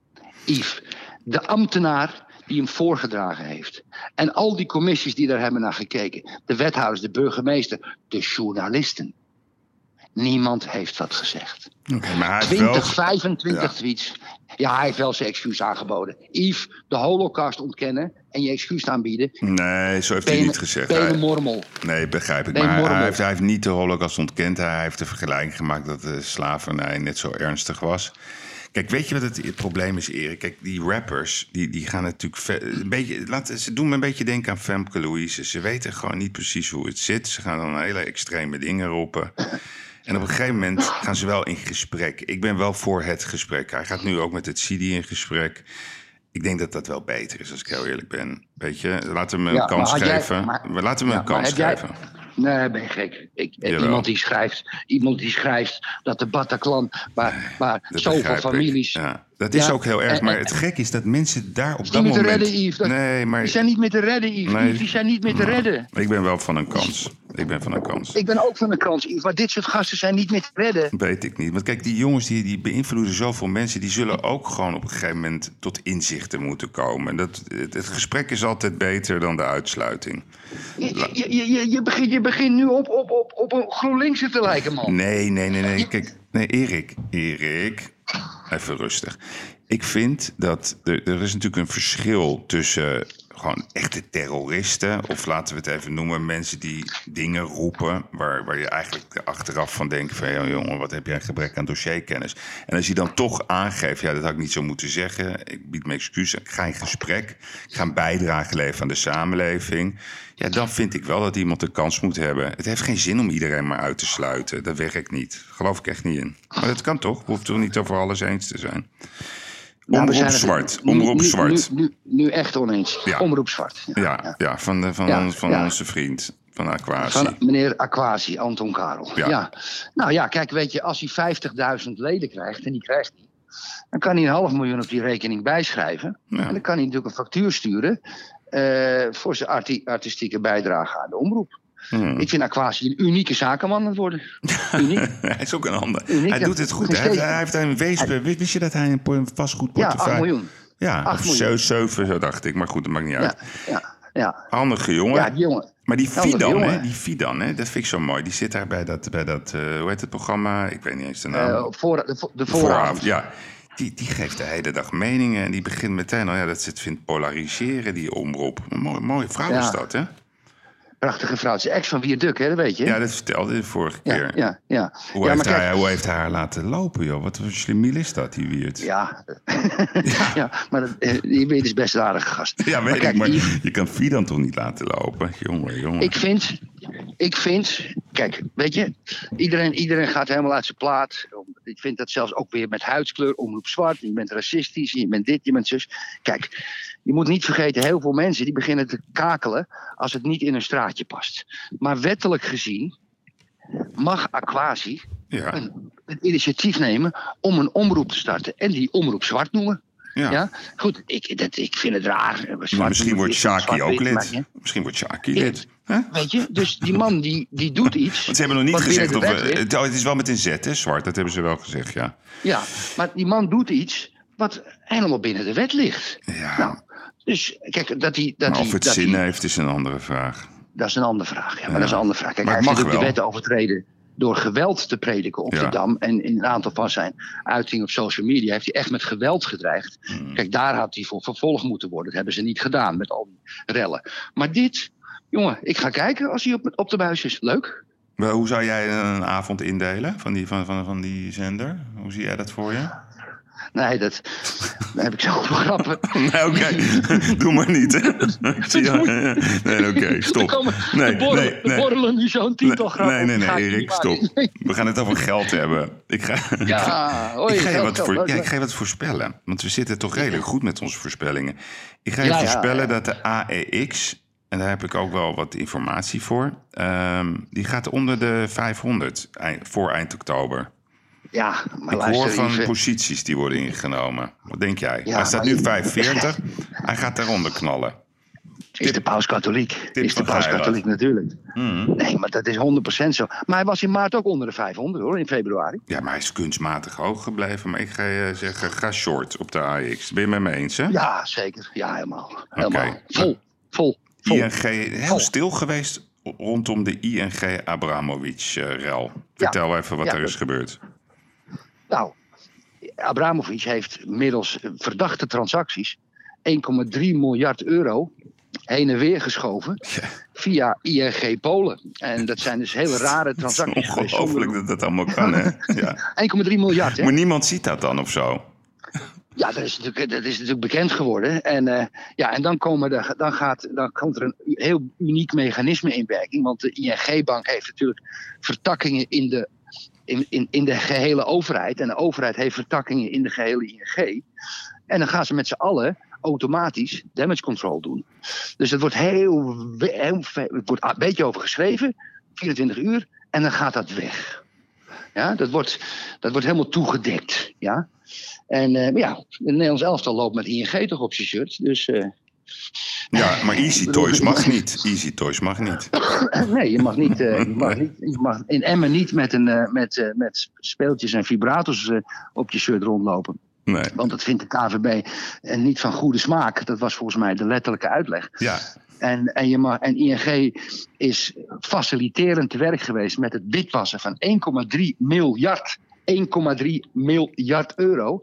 Speaker 2: Yves, de ambtenaar die hem voorgedragen heeft. En al die commissies die daar hebben naar gekeken. De wethouders, de burgemeester, de journalisten. Niemand heeft wat gezegd.
Speaker 1: Oké, maar hij heeft
Speaker 2: 20,
Speaker 1: wel...
Speaker 2: 25
Speaker 1: Ja.
Speaker 2: tweets. Ja, hij heeft wel zijn excuus aangeboden. Yves, de holocaust ontkennen en je excuus aanbieden.
Speaker 1: Nee, zo heeft hij niet gezegd.
Speaker 2: ben
Speaker 1: Hij-
Speaker 2: mormel.
Speaker 1: Nee, begrijp ik. Maar hij, heeft, hij heeft niet de holocaust ontkend. Hij heeft de vergelijking gemaakt dat de slavernij net zo ernstig was. Kijk, weet je wat het, het probleem is, Erik? Kijk, die rappers, die, die gaan natuurlijk... Een beetje, laten, ze doen me een beetje denken aan Femke Louise. Ze weten gewoon niet precies hoe het zit. Ze gaan dan hele extreme dingen roepen. En op een gegeven moment gaan ze wel in gesprek. Ik ben wel voor het gesprek. Hij gaat nu ook met het Sidi in gesprek. Ik denk dat dat wel beter is, als ik heel eerlijk ben. Weet je, laten we hem een kans
Speaker 2: maar jij-
Speaker 1: geven.
Speaker 2: maar-
Speaker 1: We laten hem
Speaker 2: Ja,
Speaker 1: een
Speaker 2: maar
Speaker 1: kans
Speaker 2: jij-
Speaker 1: geven.
Speaker 2: Nee, ben je gek. Ik,
Speaker 1: Jawel.
Speaker 2: iemand, die schrijft, iemand die schrijft dat de Bataclan, waar, waar zoveel families
Speaker 1: Ja. Dat is
Speaker 2: Ja,
Speaker 1: ook heel erg.
Speaker 2: en-
Speaker 1: Maar
Speaker 2: en-
Speaker 1: het gek is dat mensen daar op dat
Speaker 2: niet te
Speaker 1: moment...
Speaker 2: redden, Yves. Dat-
Speaker 1: nee, maar
Speaker 2: Die zijn niet meer te redden, Yves.
Speaker 1: Nee.
Speaker 2: Die zijn niet meer te redden.
Speaker 1: ik ben wel van een kans. Ik ben van een kans.
Speaker 2: Ik ben ook van de kans, Yves. Maar dit soort gasten zijn niet meer te redden.
Speaker 1: Weet ik niet. Want kijk, die jongens die, die beïnvloeden zoveel mensen. Die zullen ook gewoon op een gegeven moment tot inzichten moeten komen. En Dat, het, het gesprek is altijd beter dan de uitsluiting.
Speaker 2: Je, je, je, je, begint, je begint nu op, op, op, op een GroenLinkse te lijken, man.
Speaker 1: Nee, nee, nee, nee. Kijk, nee, Erik. Erik. Even rustig. Ik vind dat er, er is natuurlijk een verschil tussen gewoon echte terroristen. Of laten we het even noemen, mensen die dingen roepen. Waar, waar je eigenlijk achteraf van denkt: van ja, jongen, wat heb jij een gebrek aan dossierkennis? En als je dan toch aangeeft: ja, dat had ik niet zo moeten zeggen. Ik bied me excuus. Ik ga in gesprek. Ik ga een bijdrage leveren aan de samenleving. Ja, dan vind ik wel dat iemand de kans moet hebben. Het heeft geen zin om iedereen maar uit te sluiten. Dat werkt niet. Geloof ik echt niet in. Maar dat kan toch? We hoeven toch niet over alles eens te zijn. Omroep zwart.
Speaker 2: nu-
Speaker 1: Omroep
Speaker 2: nu,
Speaker 1: zwart.
Speaker 2: Nu, nu, nu echt oneens.
Speaker 1: Ja.
Speaker 2: Omroep zwart.
Speaker 1: Ja, ja van, de, van,
Speaker 2: Ja,
Speaker 1: van onze vriend. Van Aquasi.
Speaker 2: Van meneer Aquasi, Anton Karel.
Speaker 1: Ja.
Speaker 2: Nou ja, kijk, weet je, als hij 50.000 leden krijgt, en die krijgt hij, dan kan hij een half miljoen op die rekening bijschrijven. En dan kan hij natuurlijk een factuur sturen eh, voor zijn arti- artistieke bijdrage aan de omroep.
Speaker 1: Hmm.
Speaker 2: Ik vind Aquasi een unieke zakenman aan het worden. Uniek.
Speaker 1: Hij is ook een ander.
Speaker 2: Uniek,
Speaker 1: Hij doet het goed. Hij heeft, hij heeft een weesp. Wist je dat hij een po- een
Speaker 2: ja,
Speaker 1: vastgoedportefeuille...
Speaker 2: 8 miljoen.
Speaker 1: Ja,
Speaker 2: Acht
Speaker 1: of
Speaker 2: miljoen.
Speaker 1: zo- zeven, zo dacht ik. Maar goed, dat maakt niet uit.
Speaker 2: Ja, ja, ja.
Speaker 1: Handige jongen.
Speaker 2: Ja, die jongen.
Speaker 1: Maar die Fidan, hè, die Fidan hè, dat vind ik zo mooi. Die zit daar bij dat, bij dat eh, hoe heet het programma? Ik weet niet eens de naam.
Speaker 2: Eh, voor, de, de
Speaker 1: Vooravond,
Speaker 2: vooravond.
Speaker 1: ja. Die, die geeft de hele dag meningen en die begint meteen al, ja, dat ze het vindt polariseren, die omroep. Een mooie, mooie vrouw
Speaker 2: Ja.
Speaker 1: is dat, hè?
Speaker 2: Prachtige vrouw. Ze is ex van Wierduk, hè, dat weet je.
Speaker 1: Ja, dat vertelde je de vorige
Speaker 2: ja,
Speaker 1: keer.
Speaker 2: ja, ja.
Speaker 1: Hoe,
Speaker 2: ja,
Speaker 1: heeft
Speaker 2: maar
Speaker 1: hij,
Speaker 2: kijk,
Speaker 1: hoe heeft hij haar laten lopen, joh? Wat voor slimiel is dat, die Wiert? Ja,
Speaker 2: Ja, ja. maar dat, eh, die Wiert is best een aardige gast.
Speaker 1: weet
Speaker 2: maar
Speaker 1: ik,
Speaker 2: kijk,
Speaker 1: maar
Speaker 2: Yves,
Speaker 1: je kan Fidan toch niet laten lopen? Jongen, jongen.
Speaker 2: ik vind, ik vind, kijk, weet je, iedereen, iedereen gaat helemaal uit zijn plaat. Ik vind dat zelfs ook weer met huidskleur, omroep zwart. Je bent racistisch, je bent dit, je bent zus. Kijk, je moet niet vergeten, heel veel mensen die beginnen te kakelen als het niet in een straatje past. Maar wettelijk gezien mag Aquasi
Speaker 1: ja,
Speaker 2: een, het initiatief nemen om een omroep te starten. En die omroep zwart noemen.
Speaker 1: Ja.
Speaker 2: Ja, goed, ik, dat, ik vind het raar. Zwart
Speaker 1: Maar misschien wordt Shaki ook lid. Misschien wordt Shaki lid. Hè?
Speaker 2: Weet je, dus die man die, die doet iets.
Speaker 1: Want ze hebben nog niet gezegd of... we- het, oh, het is wel met een Z, hè, zwart. Dat hebben ze wel gezegd, ja.
Speaker 2: Ja, maar die man doet iets wat helemaal binnen de wet ligt.
Speaker 1: Ja,
Speaker 2: Nou, dus kijk, dat hij. Dat
Speaker 1: maar
Speaker 2: hij
Speaker 1: of het
Speaker 2: dat
Speaker 1: zin heeft, is een andere vraag.
Speaker 2: Dat is een andere vraag. Ja, maar
Speaker 1: Ja.
Speaker 2: dat is een andere vraag. Kijk,
Speaker 1: Maar
Speaker 2: hij heeft
Speaker 1: mag
Speaker 2: natuurlijk de wet overtreden door geweld te prediken op
Speaker 1: Ja.
Speaker 2: de Dam. En in een aantal van zijn uitingen op social media heeft hij echt met geweld gedreigd.
Speaker 1: Hmm.
Speaker 2: Kijk, daar had hij voor vervolgd moeten worden. Dat hebben ze niet gedaan met al die rellen. Maar dit, jongen, ik ga kijken als hij op, op de buis is. Leuk.
Speaker 1: Maar hoe zou jij een avond indelen van die, van, van, van die zender? Hoe zie jij dat voor je?
Speaker 2: Nee, dat, daar heb ik zoveel grappen.
Speaker 1: Nee, oké. Doe maar niet. je- Nee, oké. Stop.
Speaker 2: Komen,
Speaker 1: Nee,
Speaker 2: borrelen,
Speaker 1: nee, nee.
Speaker 2: borrelen nu zo'n tiental grappen.
Speaker 1: Nee, nee, nee, Erik, stop. We gaan het over geld hebben. Ik ga,
Speaker 2: Ja,
Speaker 1: ik ga, je wat
Speaker 2: geld,
Speaker 1: voor,
Speaker 2: leuk,
Speaker 1: ja, ik
Speaker 2: leuk.
Speaker 1: ga je wat voorspellen. Want we zitten toch redelijk goed met onze voorspellingen. Ik ga je
Speaker 2: Ja, ja,
Speaker 1: voorspellen
Speaker 2: ja.
Speaker 1: dat de AEX, en daar heb ik ook wel wat informatie voor, ehm, die gaat onder de 500 eind- voor eind oktober.
Speaker 2: Ja, maar
Speaker 1: ik hoor van
Speaker 2: even.
Speaker 1: posities die worden ingenomen. Wat denk jij?
Speaker 2: Ja,
Speaker 1: Hij staat nu 45. Hij gaat daaronder knallen.
Speaker 2: Is de paus katholiek?
Speaker 1: Tip
Speaker 2: Is de paus katholiek natuurlijk.
Speaker 1: Mhm.
Speaker 2: Nee, maar dat is 100% zo. Maar hij was in maart ook onder de 500 hoor, in februari.
Speaker 1: Ja, maar hij is kunstmatig hoog gebleven. Maar ik ga je zeggen, ga short op de AX. Ben je met me eens, hè?
Speaker 2: Ja, zeker. Ja, helemaal. helemaal. Vol, vol, vol.
Speaker 1: ING, heel stil geweest rondom de ING Abramovic-rel. Vertel even wat
Speaker 2: Ja,
Speaker 1: er is gebeurd.
Speaker 2: Nou, Abramovic heeft middels verdachte transacties 1,3 miljard euro heen en weer geschoven via ING Polen. En dat zijn dus hele rare transacties.
Speaker 1: ongelooflijk dat dat allemaal kan, hè? Ja.
Speaker 2: 1,3 miljard, hè?
Speaker 1: Maar niemand ziet dat dan of zo.
Speaker 2: Ja, dat is natuurlijk, dat is natuurlijk bekend geworden. En, eh, ja, en dan, komen de, dan, gaat, dan komt er een heel uniek mechanisme in werking. Want de ING-bank heeft natuurlijk vertakkingen in de, in, in, in de gehele overheid. En de overheid heeft vertakkingen in de gehele ING. En dan gaan ze met z'n allen automatisch damage control doen. Dus het wordt heel, heel het wordt een beetje over geschreven, 24 uur, en dan gaat dat weg. Ja, dat wordt, dat wordt helemaal toegedekt. Ja. En maar ja, het Nederlands elftal loopt met ING toch op zijn shirt. Dus eh,
Speaker 1: Ja, maar Easy Toys mag niet. Easy Toys mag niet.
Speaker 2: nee, je mag niet, eh, je mag niet je mag in Emmen niet met, een, eh, met, eh, met speeltjes en vibrators op je shirt rondlopen.
Speaker 1: Nee.
Speaker 2: Want dat vindt de KVB en niet van goede smaak. Dat was volgens mij de letterlijke uitleg.
Speaker 1: Ja,
Speaker 2: En, en, je mag, en ING is faciliterend te werk geweest met het witwassen van 1,3 miljard. 1,3 miljard euro.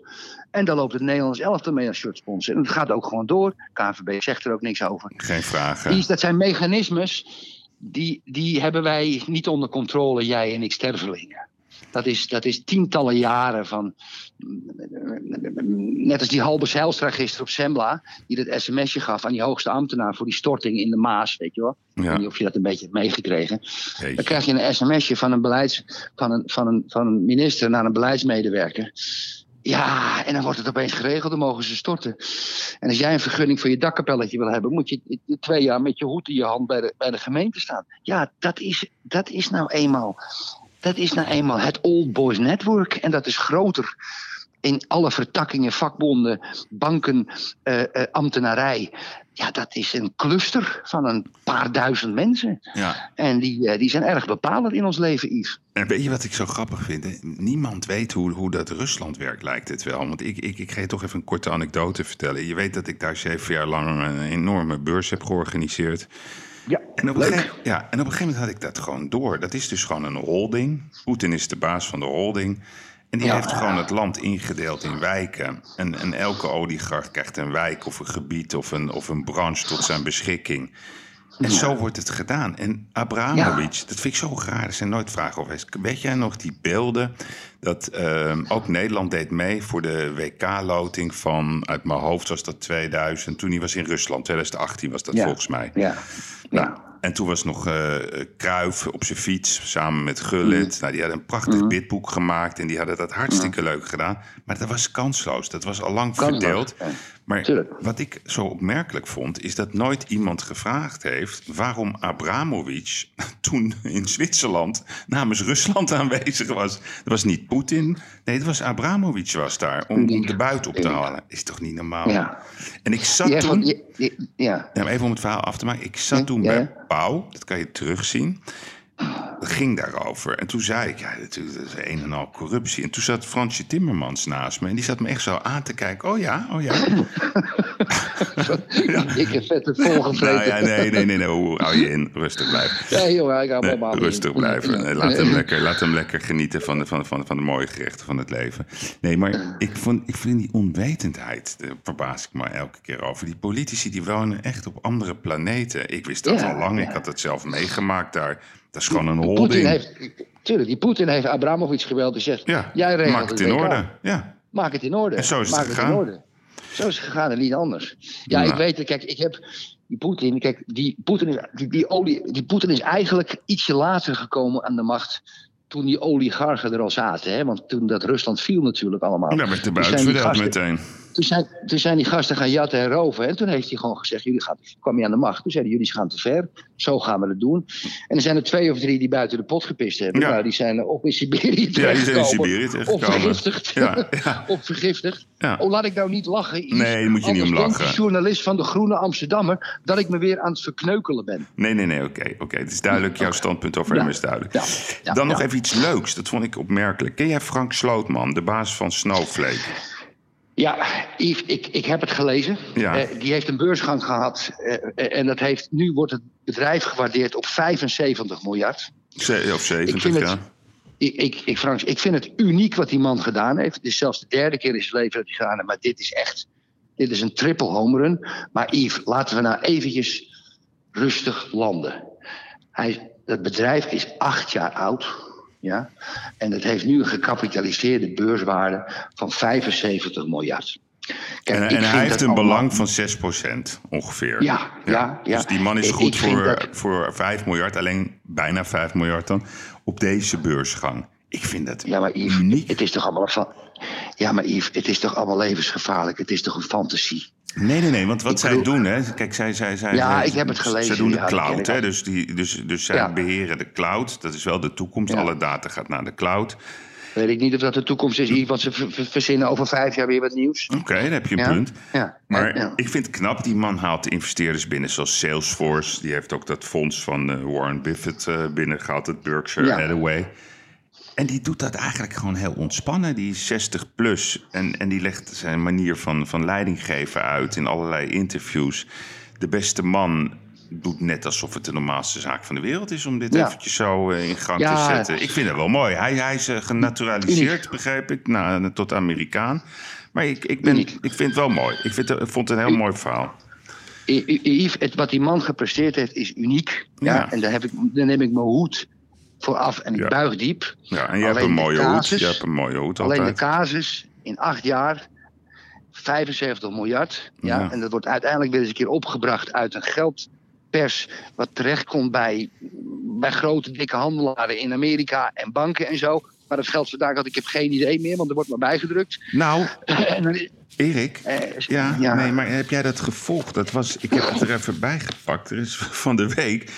Speaker 2: En daar loopt het Nederlands elftal mee als shirtsponsor. En het gaat ook gewoon door. KVB zegt er ook niks over.
Speaker 1: geen vragen.
Speaker 2: Die, dat zijn mechanismes die, die hebben wij niet onder controle, jij en ik stervelingen. Dat is, dat is tientallen jaren van. Net als die Halbe Zijlstra gisteren op Sembla. die dat sms'je gaf aan die hoogste ambtenaar. voor die storting in de Maas, weet je wel. Ik weet niet of je dat een beetje hebt meegekregen.
Speaker 1: Jeetje.
Speaker 2: Dan krijg je een sms'je van een, beleids, van, een, van, een, van een minister naar een beleidsmedewerker. Ja, en dan wordt het opeens geregeld, dan mogen ze storten. En als jij een vergunning voor je dakkapelletje wil hebben, moet je twee jaar met je hoed in je hand bij de, bij de gemeente staan. Ja, dat is, dat is nou eenmaal. Dat is nou eenmaal het Old Boys Network. En dat is groter in alle vertakkingen, vakbonden, banken, eh, eh, ambtenarij. Ja, dat is een cluster van een paar duizend mensen.
Speaker 1: Ja.
Speaker 2: En die, eh, die zijn erg bepalend in ons leven, Yves.
Speaker 1: En weet je wat ik zo grappig vind? hè? Niemand weet hoe, hoe dat Rusland werkt, lijkt het wel. Want ik, ik, ik ga je toch even een korte anekdote vertellen. Je weet dat ik daar zeven jaar lang een enorme beurs heb georganiseerd.
Speaker 2: Ja,
Speaker 1: En op, een
Speaker 2: leuk.
Speaker 1: gegeven, ja, en op een gegeven moment had ik dat gewoon door. Dat is dus gewoon een holding. Poetin is de baas van de holding. En die heeft gewoon het land ingedeeld in wijken. En, en elke oligarch krijgt een wijk of een gebied of een, of een branche tot zijn beschikking. En zo wordt het gedaan. En Abramovic, dat vind ik zo raar. Er zijn nooit vragen over. Weet jij nog die beelden? Dat ehm, ook Nederland deed mee voor de WK-loting van, uit mijn hoofd was dat 2000. Toen hij was in Rusland, 2018 was dat
Speaker 2: Ja.
Speaker 1: volgens mij.
Speaker 2: Ja.
Speaker 1: Nou,
Speaker 2: ja.
Speaker 1: En toen was nog eh Kruif op zijn fiets samen met Gullit.
Speaker 2: Mhm.
Speaker 1: Nou, die hadden een prachtig bidboek gemaakt en die hadden dat hartstikke leuk gedaan. Maar dat was kansloos. Dat was al lang verdeeld.
Speaker 2: ja.
Speaker 1: Maar
Speaker 2: Tuurlijk.
Speaker 1: wat ik zo opmerkelijk vond, is dat nooit iemand gevraagd heeft waarom Abramovic toen in Zwitserland namens Rusland aanwezig was. Dat was niet Poetin. Nee, het was Abramovic was daar om de buit op te halen. Is toch niet normaal?
Speaker 2: Ja.
Speaker 1: En ik zat toen...
Speaker 2: ja.
Speaker 1: Ja, even om het verhaal af te maken. Ik zat toen bij. Pauw, dat kan je terugzien. Ging daarover. En toen zei ik, ja, natuurlijk, dat is een en al corruptie. En toen zat Fransje Timmermans naast me. En die zat me echt zo aan te kijken. Oh ja, oh ja.
Speaker 2: Dikke vette volgevreten.
Speaker 1: nou ja, nee, nee, nee, nee. Hoe hou je in? Rustig blijven.
Speaker 2: Nee, jongen, ik
Speaker 1: Nee, rustig blijven. Nee, laat, hem lekker, laat hem lekker genieten van de, van, van, van de mooie gerechten van het leven. Nee, maar ik, vond, ik vind die onwetendheid, daar verbaas ik me elke keer over. Die politici die wonen echt op andere planeten. Ik wist dat
Speaker 2: Ja,
Speaker 1: al lang, ik
Speaker 2: ja.
Speaker 1: had het zelf meegemaakt daar. Dat is gewoon een
Speaker 2: Poetin
Speaker 1: holding.
Speaker 2: heeft, tuurlijk, die Poetin heeft Abramovic gebeld en zegt:
Speaker 1: Ja,
Speaker 2: Jij regelt
Speaker 1: maak het in
Speaker 2: WK.
Speaker 1: orde. Ja.
Speaker 2: Maak het in orde.
Speaker 1: En zo is het
Speaker 2: Maak
Speaker 1: gegaan.
Speaker 2: in orde. Zo is het gegaan en niet anders. Ja,
Speaker 1: Nou.
Speaker 2: ik weet het. Kijk, ik heb die Poetin. Kijk, die Poetin, is- die, die, olie, die Poetin is eigenlijk ietsje later gekomen aan de macht. Toen die oligarchen er al zaten. Hè? Want toen dat Rusland viel natuurlijk allemaal.
Speaker 1: Daar werd de
Speaker 2: Toen
Speaker 1: buit
Speaker 2: zijn die
Speaker 1: verdeeld
Speaker 2: gasten-
Speaker 1: meteen.
Speaker 2: Toen zijn, toen zijn die gasten gaan jatten en roven. En toen heeft hij gewoon gezegd: jullie gaan, kwam hij aan de macht. Toen zeiden jullie gaan te ver. Zo gaan we het doen. En er zijn er twee of drie die buiten de pot gepist hebben.
Speaker 1: Ja.
Speaker 2: Nou, die zijn of in Siberië
Speaker 1: Ja, die zijn in Siberië
Speaker 2: Of vergiftigd.
Speaker 1: Ja, ja.
Speaker 2: of vergiftigd. Oh, laat ik nou niet lachen. Yves.
Speaker 1: Nee, moet je niet om lachen.
Speaker 2: de journalist van de Groene Amsterdammer dat ik me weer aan het verkneukelen ben.
Speaker 1: Nee, nee, nee, oké. oké. Het is duidelijk, jouw standpunt over hem is duidelijk. Dan nog even iets leuks, dat vond ik opmerkelijk. Ken jij Frank Slootman, de baas van Snowflake?
Speaker 2: Ja, Yves, ik, ik heb het gelezen.
Speaker 1: Ja.
Speaker 2: Eh, die heeft een beursgang gehad. eh, en dat heeft, nu wordt het bedrijf gewaardeerd op 75 miljard.
Speaker 1: Ze- of 70,
Speaker 2: vind het-
Speaker 1: ja.
Speaker 2: Ik, ik, ik, ik vind het uniek wat die man gedaan heeft. Het is zelfs de derde keer in zijn leven dat hij gedaan heeft. Maar dit is echt... Dit is een triple home run. Maar Yves, laten we nou eventjes rustig landen. Hij, dat bedrijf is acht jaar oud. Ja? En het heeft nu een gecapitaliseerde beurswaarde van 75 miljard. Kijk,
Speaker 1: En, hij heeft een
Speaker 2: allemaal-
Speaker 1: belang van 6% ongeveer.
Speaker 2: Ja, ja, ja.
Speaker 1: Dus die man is goed voor,
Speaker 2: dat-
Speaker 1: voor 5 miljard, alleen bijna 5 miljard dan, op deze beursgang. Ik vind dat
Speaker 2: Ja, maar Yves,
Speaker 1: uniek.
Speaker 2: het is toch allemaal van. Ja, maar Yves, het is toch allemaal levensgevaarlijk. Het is toch een fantasie.
Speaker 1: Nee, nee, nee. Want wat
Speaker 2: Ik
Speaker 1: zij
Speaker 2: bedoel-
Speaker 1: doen, hè. Kijk, zij... zij, zij
Speaker 2: Ja,
Speaker 1: zij-
Speaker 2: ik heb het gelezen,
Speaker 1: Zij doen de
Speaker 2: ja,
Speaker 1: cloud, hè. Dus, die, dus, dus zij
Speaker 2: Ja.
Speaker 1: beheren de cloud. Dat is wel de toekomst.
Speaker 2: Ja.
Speaker 1: Alle data gaat naar de cloud.
Speaker 2: Weet ik niet of dat de toekomst is, Yves, want ze ver- ver- verzinnen over vijf jaar weer wat nieuws.
Speaker 1: Oké, dan heb je een punt.
Speaker 2: Ja.
Speaker 1: Maar ik vind het knap, die man haalt de investeerders binnen, zoals Salesforce. Die heeft ook dat fonds van eh, Warren Buffett eh binnengehaald, het Berkshire
Speaker 2: Ja.
Speaker 1: Hathaway. En die doet dat eigenlijk gewoon heel ontspannen. Die is 60 plus en, en die legt zijn manier van, van leiding geven uit in allerlei interviews. De beste man doet net alsof het de normaalste zaak van de wereld is om dit
Speaker 2: Ja.
Speaker 1: eventjes zo eh, in gang
Speaker 2: Ja.
Speaker 1: te zetten. Ik vind het wel mooi. Hij, hij is eh, genaturaliseerd,
Speaker 2: Uniek.
Speaker 1: begrijp ik, nou, tot Amerikaan. Maar ik, ik, ben,
Speaker 2: Uniek.
Speaker 1: ik vind het wel mooi. Ik, vind, ik vond het een heel mooi verhaal.
Speaker 2: Yves, wat die man gepresteerd heeft, is uniek. Ja.
Speaker 1: Ja.
Speaker 2: En daar, heb ik, daar neem ik mijn hoed voor af en ik
Speaker 1: Ja.
Speaker 2: buig diep.
Speaker 1: Ja, en je hebt een mooie hoed. Je hebt een mooie hoed
Speaker 2: Alleen de casus in acht jaar 75 miljard. Ja,
Speaker 1: Ja.
Speaker 2: En dat wordt uiteindelijk weer eens een keer opgebracht uit een geldpers. wat terechtkomt bij, bij grote, dikke handelaren in Amerika en banken en zo. Maar dat geldt vandaag dat ik heb geen idee meer, want er wordt maar bijgedrukt.
Speaker 1: Nou,
Speaker 2: dan,
Speaker 1: Erik.
Speaker 2: eh,
Speaker 1: Ja,
Speaker 2: ja.
Speaker 1: nee, maar heb jij dat gevolgd? Dat was, ik heb het er even bij gepakt. Er is van de week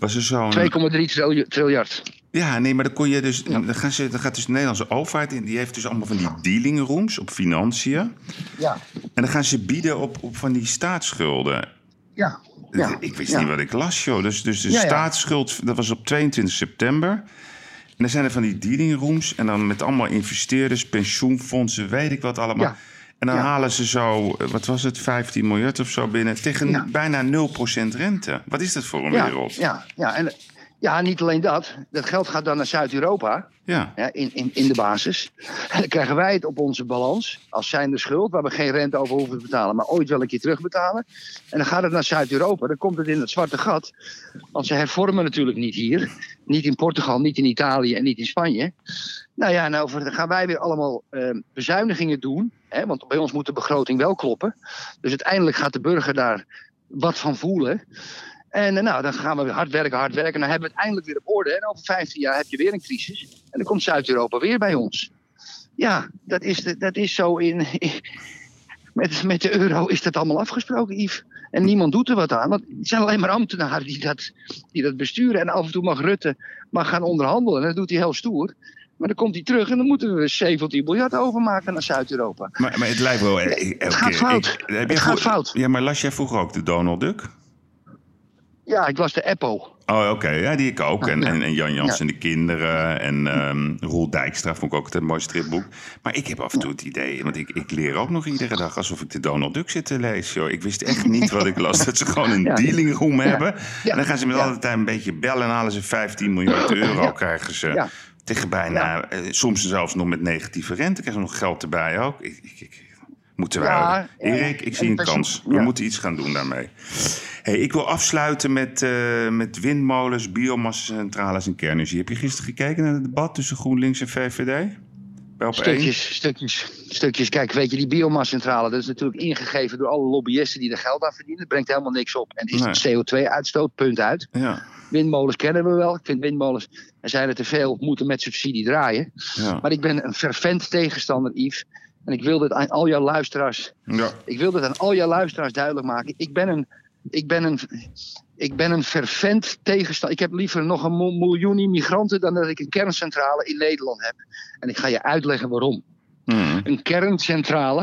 Speaker 1: was er zo'n...
Speaker 2: 2,3 triljo- triljard.
Speaker 1: Ja, nee, maar dan kon je dus. Dan, gaan ze, dan gaat dus de Nederlandse overheid in. Die heeft dus allemaal van die dealing rooms op financiën.
Speaker 2: Ja,
Speaker 1: En dan gaan ze bieden op, op van die staatsschulden.
Speaker 2: ja. ja.
Speaker 1: ik wist
Speaker 2: ja.
Speaker 1: niet wat ik las, joh. Dus, dus de
Speaker 2: ja.
Speaker 1: staatsschuld, dat was op 22 september. En dan zijn er van die dealing rooms. En dan met allemaal investeerders, pensioenfondsen, weet ik wat allemaal. En dan
Speaker 2: Ja.
Speaker 1: halen ze zo, eh, wat was het, 15 miljard of zo binnen. Tegen
Speaker 2: Ja.
Speaker 1: bijna 0% rente. Wat is dat voor een wereld?
Speaker 2: ja, ja, en, ja, niet alleen dat. Dat geld gaat dan naar Zuid-Europa.
Speaker 1: Ja.
Speaker 2: Ja, in, in, in de basis. En dan krijgen wij het op onze balans als zijnde schuld, waar we geen rente over hoeven te betalen, maar ooit wel een keer terugbetalen. En dan gaat het naar Zuid-Europa, dan komt het in het zwarte gat. Want ze hervormen natuurlijk niet hier. Niet in Portugal, niet in Italië en niet in Spanje. Nou ja, nou dan gaan wij weer allemaal eh, bezuinigingen doen. Hè, want bij ons moet de begroting wel kloppen. Dus uiteindelijk gaat de burger daar wat van voelen. En eh, nou, dan gaan we hard werken, hard werken. En dan hebben we het eindelijk weer op orde. En over 15 jaar heb je weer een crisis. En dan komt Zuid-Europa weer bij ons. Ja, dat is, de, dat is zo in. Met, met de euro is dat allemaal afgesproken, Yves. En niemand doet er wat aan. Want het zijn alleen maar ambtenaren die dat, die dat besturen. En af en toe mag Rutte mag gaan onderhandelen. En dat doet hij heel stoer. Maar dan komt hij terug en dan moeten we 17 miljard overmaken naar Zuid-Europa.
Speaker 1: Maar, maar het lijkt wel... eh,
Speaker 2: Het gaat fout.
Speaker 1: ik-
Speaker 2: Het gaat fout.
Speaker 1: Ja, maar las jij vroeger ook de Donald Duck?
Speaker 2: Ja, ik las de EPO.
Speaker 1: Oh, oké. Ja, die ik ook. En,
Speaker 2: Ja.
Speaker 1: en, en Jan Jans en de kinderen. En ehm Roel Dijkstra vond ik ook altijd een mooi stripboek. Maar ik heb af en toe het idee... Want ik, ik leer ook nog iedere dag alsof ik de Donald Duck zit te lezen. Joh. Ik wist echt niet wat ik las. Dat ze gewoon een
Speaker 2: Ja.
Speaker 1: dealing room
Speaker 2: Ja.
Speaker 1: hebben. En dan gaan ze met alle tijd een beetje bellen... en halen ze 15 miljard euro. Krijgen ze tegen bijna... eh, soms zelfs nog met negatieve rente. Krijgen ze nog geld erbij ook. Ik, ik, ik, moeten wij...
Speaker 2: Ja,
Speaker 1: Erik, ik zie een kans. We
Speaker 2: ja.
Speaker 1: moeten iets gaan doen daarmee. Hey, ik wil afsluiten met, eh, met windmolens, biomassacentrales en kernenergie. Heb je gisteren gekeken naar het debat tussen GroenLinks en VVD? Bij op één?
Speaker 2: Stukjes, stukjes, stukjes. Kijk, weet je, die biomascentrale, dat is natuurlijk ingegeven door alle lobbyisten die er geld aan verdienen. Dat brengt helemaal niks op. En is
Speaker 1: Nee.
Speaker 2: CO2-uitstoot, punt uit.
Speaker 1: Ja,
Speaker 2: Windmolens kennen we wel. Ik vind windmolens, er zijn er te veel, moeten met subsidie draaien.
Speaker 1: ja.
Speaker 2: Maar ik ben een fervent tegenstander, Yves. En ik wil dit aan al jouw luisteraars,
Speaker 1: ja.
Speaker 2: ik wil dit aan al jouw luisteraars duidelijk maken. Ik ben een, ik ben een, ik ben een fervent tegenstander. Ik heb liever nog een mil- miljoen immigranten dan dat ik een kerncentrale in Nederland heb. En ik ga je uitleggen waarom.
Speaker 1: Mhm.
Speaker 2: Een kerncentrale,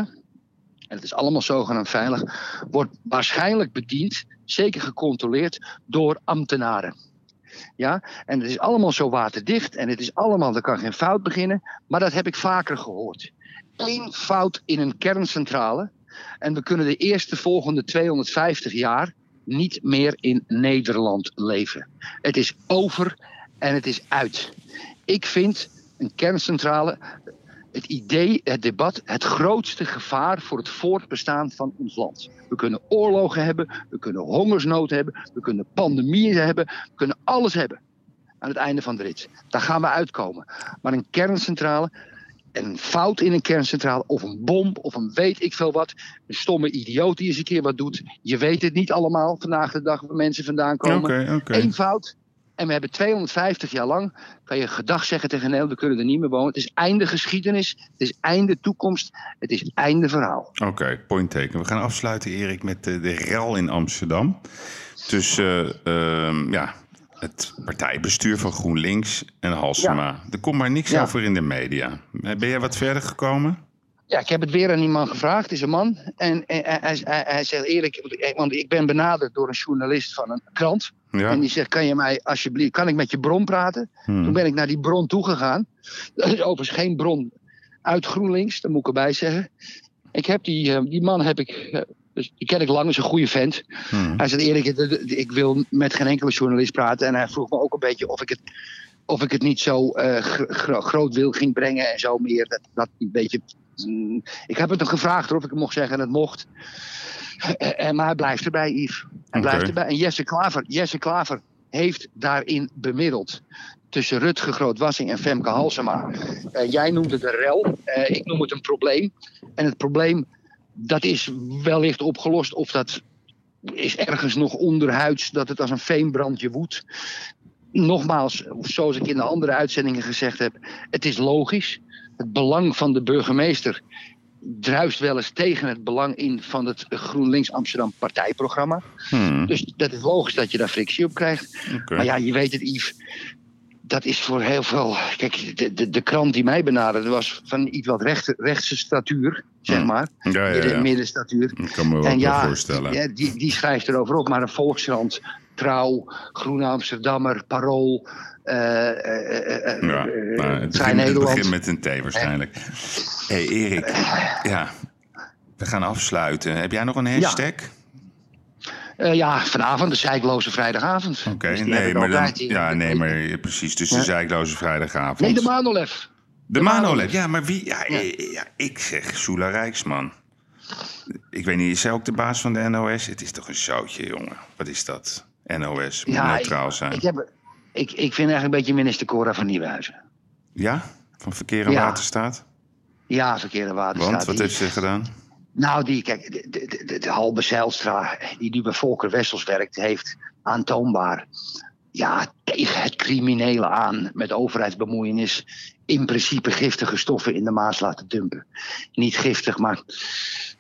Speaker 2: en het is allemaal zogenaamd veilig, wordt waarschijnlijk bediend, zeker gecontroleerd, door ambtenaren. Ja, en het is allemaal zo waterdicht en het is allemaal, er kan geen fout beginnen, maar dat heb ik vaker gehoord. Eén fout in een kerncentrale en we kunnen de eerste volgende 250 jaar niet meer in Nederland leven. Het is over en het is uit. Ik vind een kerncentrale het idee, het debat, het grootste gevaar voor het voortbestaan van ons land. We kunnen oorlogen hebben, we kunnen hongersnood hebben, we kunnen pandemieën hebben, we kunnen alles hebben aan het einde van de rit. Daar gaan we uitkomen. Maar een kerncentrale, en een fout in een kerncentrale, of een bom, of een weet ik veel wat, een stomme idioot die eens een keer wat doet. Je weet het niet allemaal vandaag de dag waar mensen vandaan komen.
Speaker 1: Oké.
Speaker 2: Eén fout En we hebben 250 jaar lang, kan je gedag zeggen tegen Nederland, we kunnen er niet meer wonen. Het is einde geschiedenis, het is einde toekomst, het is einde verhaal.
Speaker 1: Oké, point taken. We gaan afsluiten, Erik, met de, de rel in Amsterdam. Tussen ehm, ja, het partijbestuur van GroenLinks en Halsema. Er komt maar niks
Speaker 2: Ja.
Speaker 1: over in de media. Eh, Ben jij wat verder gekomen?
Speaker 2: Ja, ik heb het weer aan die man gevraagd. Het is een man. En, en hij, hij, zegt eerlijk, want ik ben benaderd door een journalist van een krant.
Speaker 1: Ja.
Speaker 2: En die zegt, kan je mij alsjeblieft, kan ik met je bron praten?
Speaker 1: Hmm.
Speaker 2: Toen ben ik naar die bron toegegaan. Dat is overigens geen bron uit GroenLinks, dat moet ik erbij zeggen. Ik heb die, eh, die man heb ik, eh, dus die ken ik lang, is een goede vent.
Speaker 1: Hmm.
Speaker 2: Hij zei eerlijk, ik- wil met geen enkele journalist praten. En hij vroeg me ook een beetje of ik het, of ik het niet zo eh, gro- gro- groot wil ging brengen en zo meer. Dat, dat een beetje, mm, ik heb het hem gevraagd of ik het mocht zeggen en het mocht. Eh, eh, maar hij blijft erbij, Yves. Hij blijft erbij. En Jesse Klaver, Jesse Klaver heeft daarin bemiddeld. Tussen Rutger Grootwassing en Femke Halsema. Jij noemt het een rel. Ik noem het een probleem. En het probleem, dat is wellicht opgelost. Of dat is ergens nog onderhuids dat het als een veenbrandje woedt. Nogmaals, zoals ik in de andere uitzendingen gezegd heb, het is logisch. Het belang van de burgemeester druist wel eens tegen het belang in van het GroenLinks Amsterdam partijprogramma.
Speaker 1: Hmm.
Speaker 2: Dus dat is logisch dat je daar frictie op krijgt. Maar ja, je weet het, Yves. Dat is voor heel veel. Kijk, de, de, de krant die mij benaderde was van iets wat recht, rechtse statuur, zeg
Speaker 1: Hmm.
Speaker 2: maar.
Speaker 1: Ja, ja,
Speaker 2: Midden, middenstatuur.
Speaker 1: Ik kan me wel,
Speaker 2: En
Speaker 1: wel
Speaker 2: ja,
Speaker 1: voorstellen.
Speaker 2: ja, die, die schrijft erover op. Maar een Volkskrant, Trouw, Groene Amsterdammer, Parool. eh, eh, eh, eh,
Speaker 1: Ja, nou, het, begint met een T waarschijnlijk. Hé hey Erik, ja, we gaan afsluiten. Heb jij nog een hashtag?
Speaker 2: Eh, ja, vanavond, de zeikloze vrijdagavond.
Speaker 1: Oké,
Speaker 2: Dus
Speaker 1: nee,
Speaker 2: ik
Speaker 1: maar dan, ja, nee, maar precies. Dus de
Speaker 2: Ja.
Speaker 1: zijkloze vrijdagavond.
Speaker 2: Nee, de Manolef.
Speaker 1: De Manolef, ja, maar wie? Ja, eh, ja. ik zeg Sula Rijksman. Ik weet niet, is zij ook de baas van de NOS? Het is toch een zoutje, jongen. Wat is dat? NOS, moet
Speaker 2: Ja,
Speaker 1: neutraal
Speaker 2: ik,
Speaker 1: zijn.
Speaker 2: ik, heb, ik, ik vind eigenlijk een beetje minister Cora van Nieuwenhuizen.
Speaker 1: Ja? Van Verkeer en
Speaker 2: Ja.
Speaker 1: Waterstaat?
Speaker 2: Ja, verkeer en waterstaat.
Speaker 1: Want, wat heeft ze gedaan?
Speaker 2: Nou, die, kijk, de, de, de, de Halbe Zijlstra, die nu bij Volker Wessels werkt, heeft aantoonbaar ja, tegen het criminele aan met overheidsbemoeienis in principe giftige stoffen in de Maas laten dumpen. Niet giftig, maar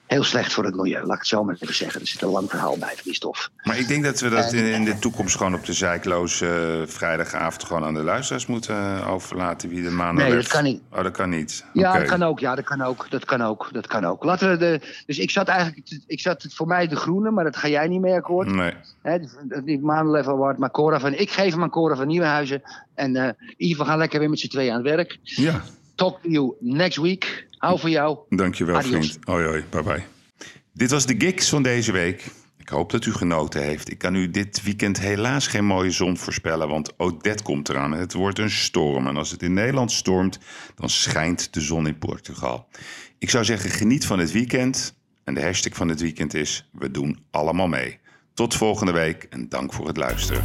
Speaker 2: heel slecht voor het milieu, laat ik het zo maar even zeggen. Er zit een lang verhaal bij van die stof.
Speaker 1: Maar ik denk dat we dat in, in de toekomst gewoon op de zijkloze eh, vrijdagavond gewoon aan de luisteraars moeten eh, overlaten wie de Manolef...
Speaker 2: Nee, dat kan niet.
Speaker 1: Oh, dat kan niet.
Speaker 2: Ja, dat kan ook. Ja, dat kan ook. Dat kan ook. Dat kan ook. Laten we de. Dus ik zat eigenlijk. Ik zat het voor mij de groene, maar dat ga jij niet mee akkoord.
Speaker 1: Nee.
Speaker 2: Hè, dus, niet Maanlevel Award, maar Cora van. Ik geef hem aan Cora van Nieuwenhuizen. En eh Yves, we gaan lekker weer met z'n tweeën aan het werk.
Speaker 1: Ja,
Speaker 2: Talk to you next week. Hou van jou.
Speaker 1: dankjewel
Speaker 2: Adios.
Speaker 1: vriend. Hoi hoi, bye bye. Dit was de gigs van deze week. Ik hoop dat u genoten heeft. Ik kan u dit weekend helaas geen mooie zon voorspellen, want Odette komt eraan. Het wordt een storm en als het in Nederland stormt, dan schijnt de zon in Portugal. Ik zou zeggen, geniet van het weekend. En de hashtag van het weekend is, we doen allemaal mee. Tot volgende week en dank voor het luisteren.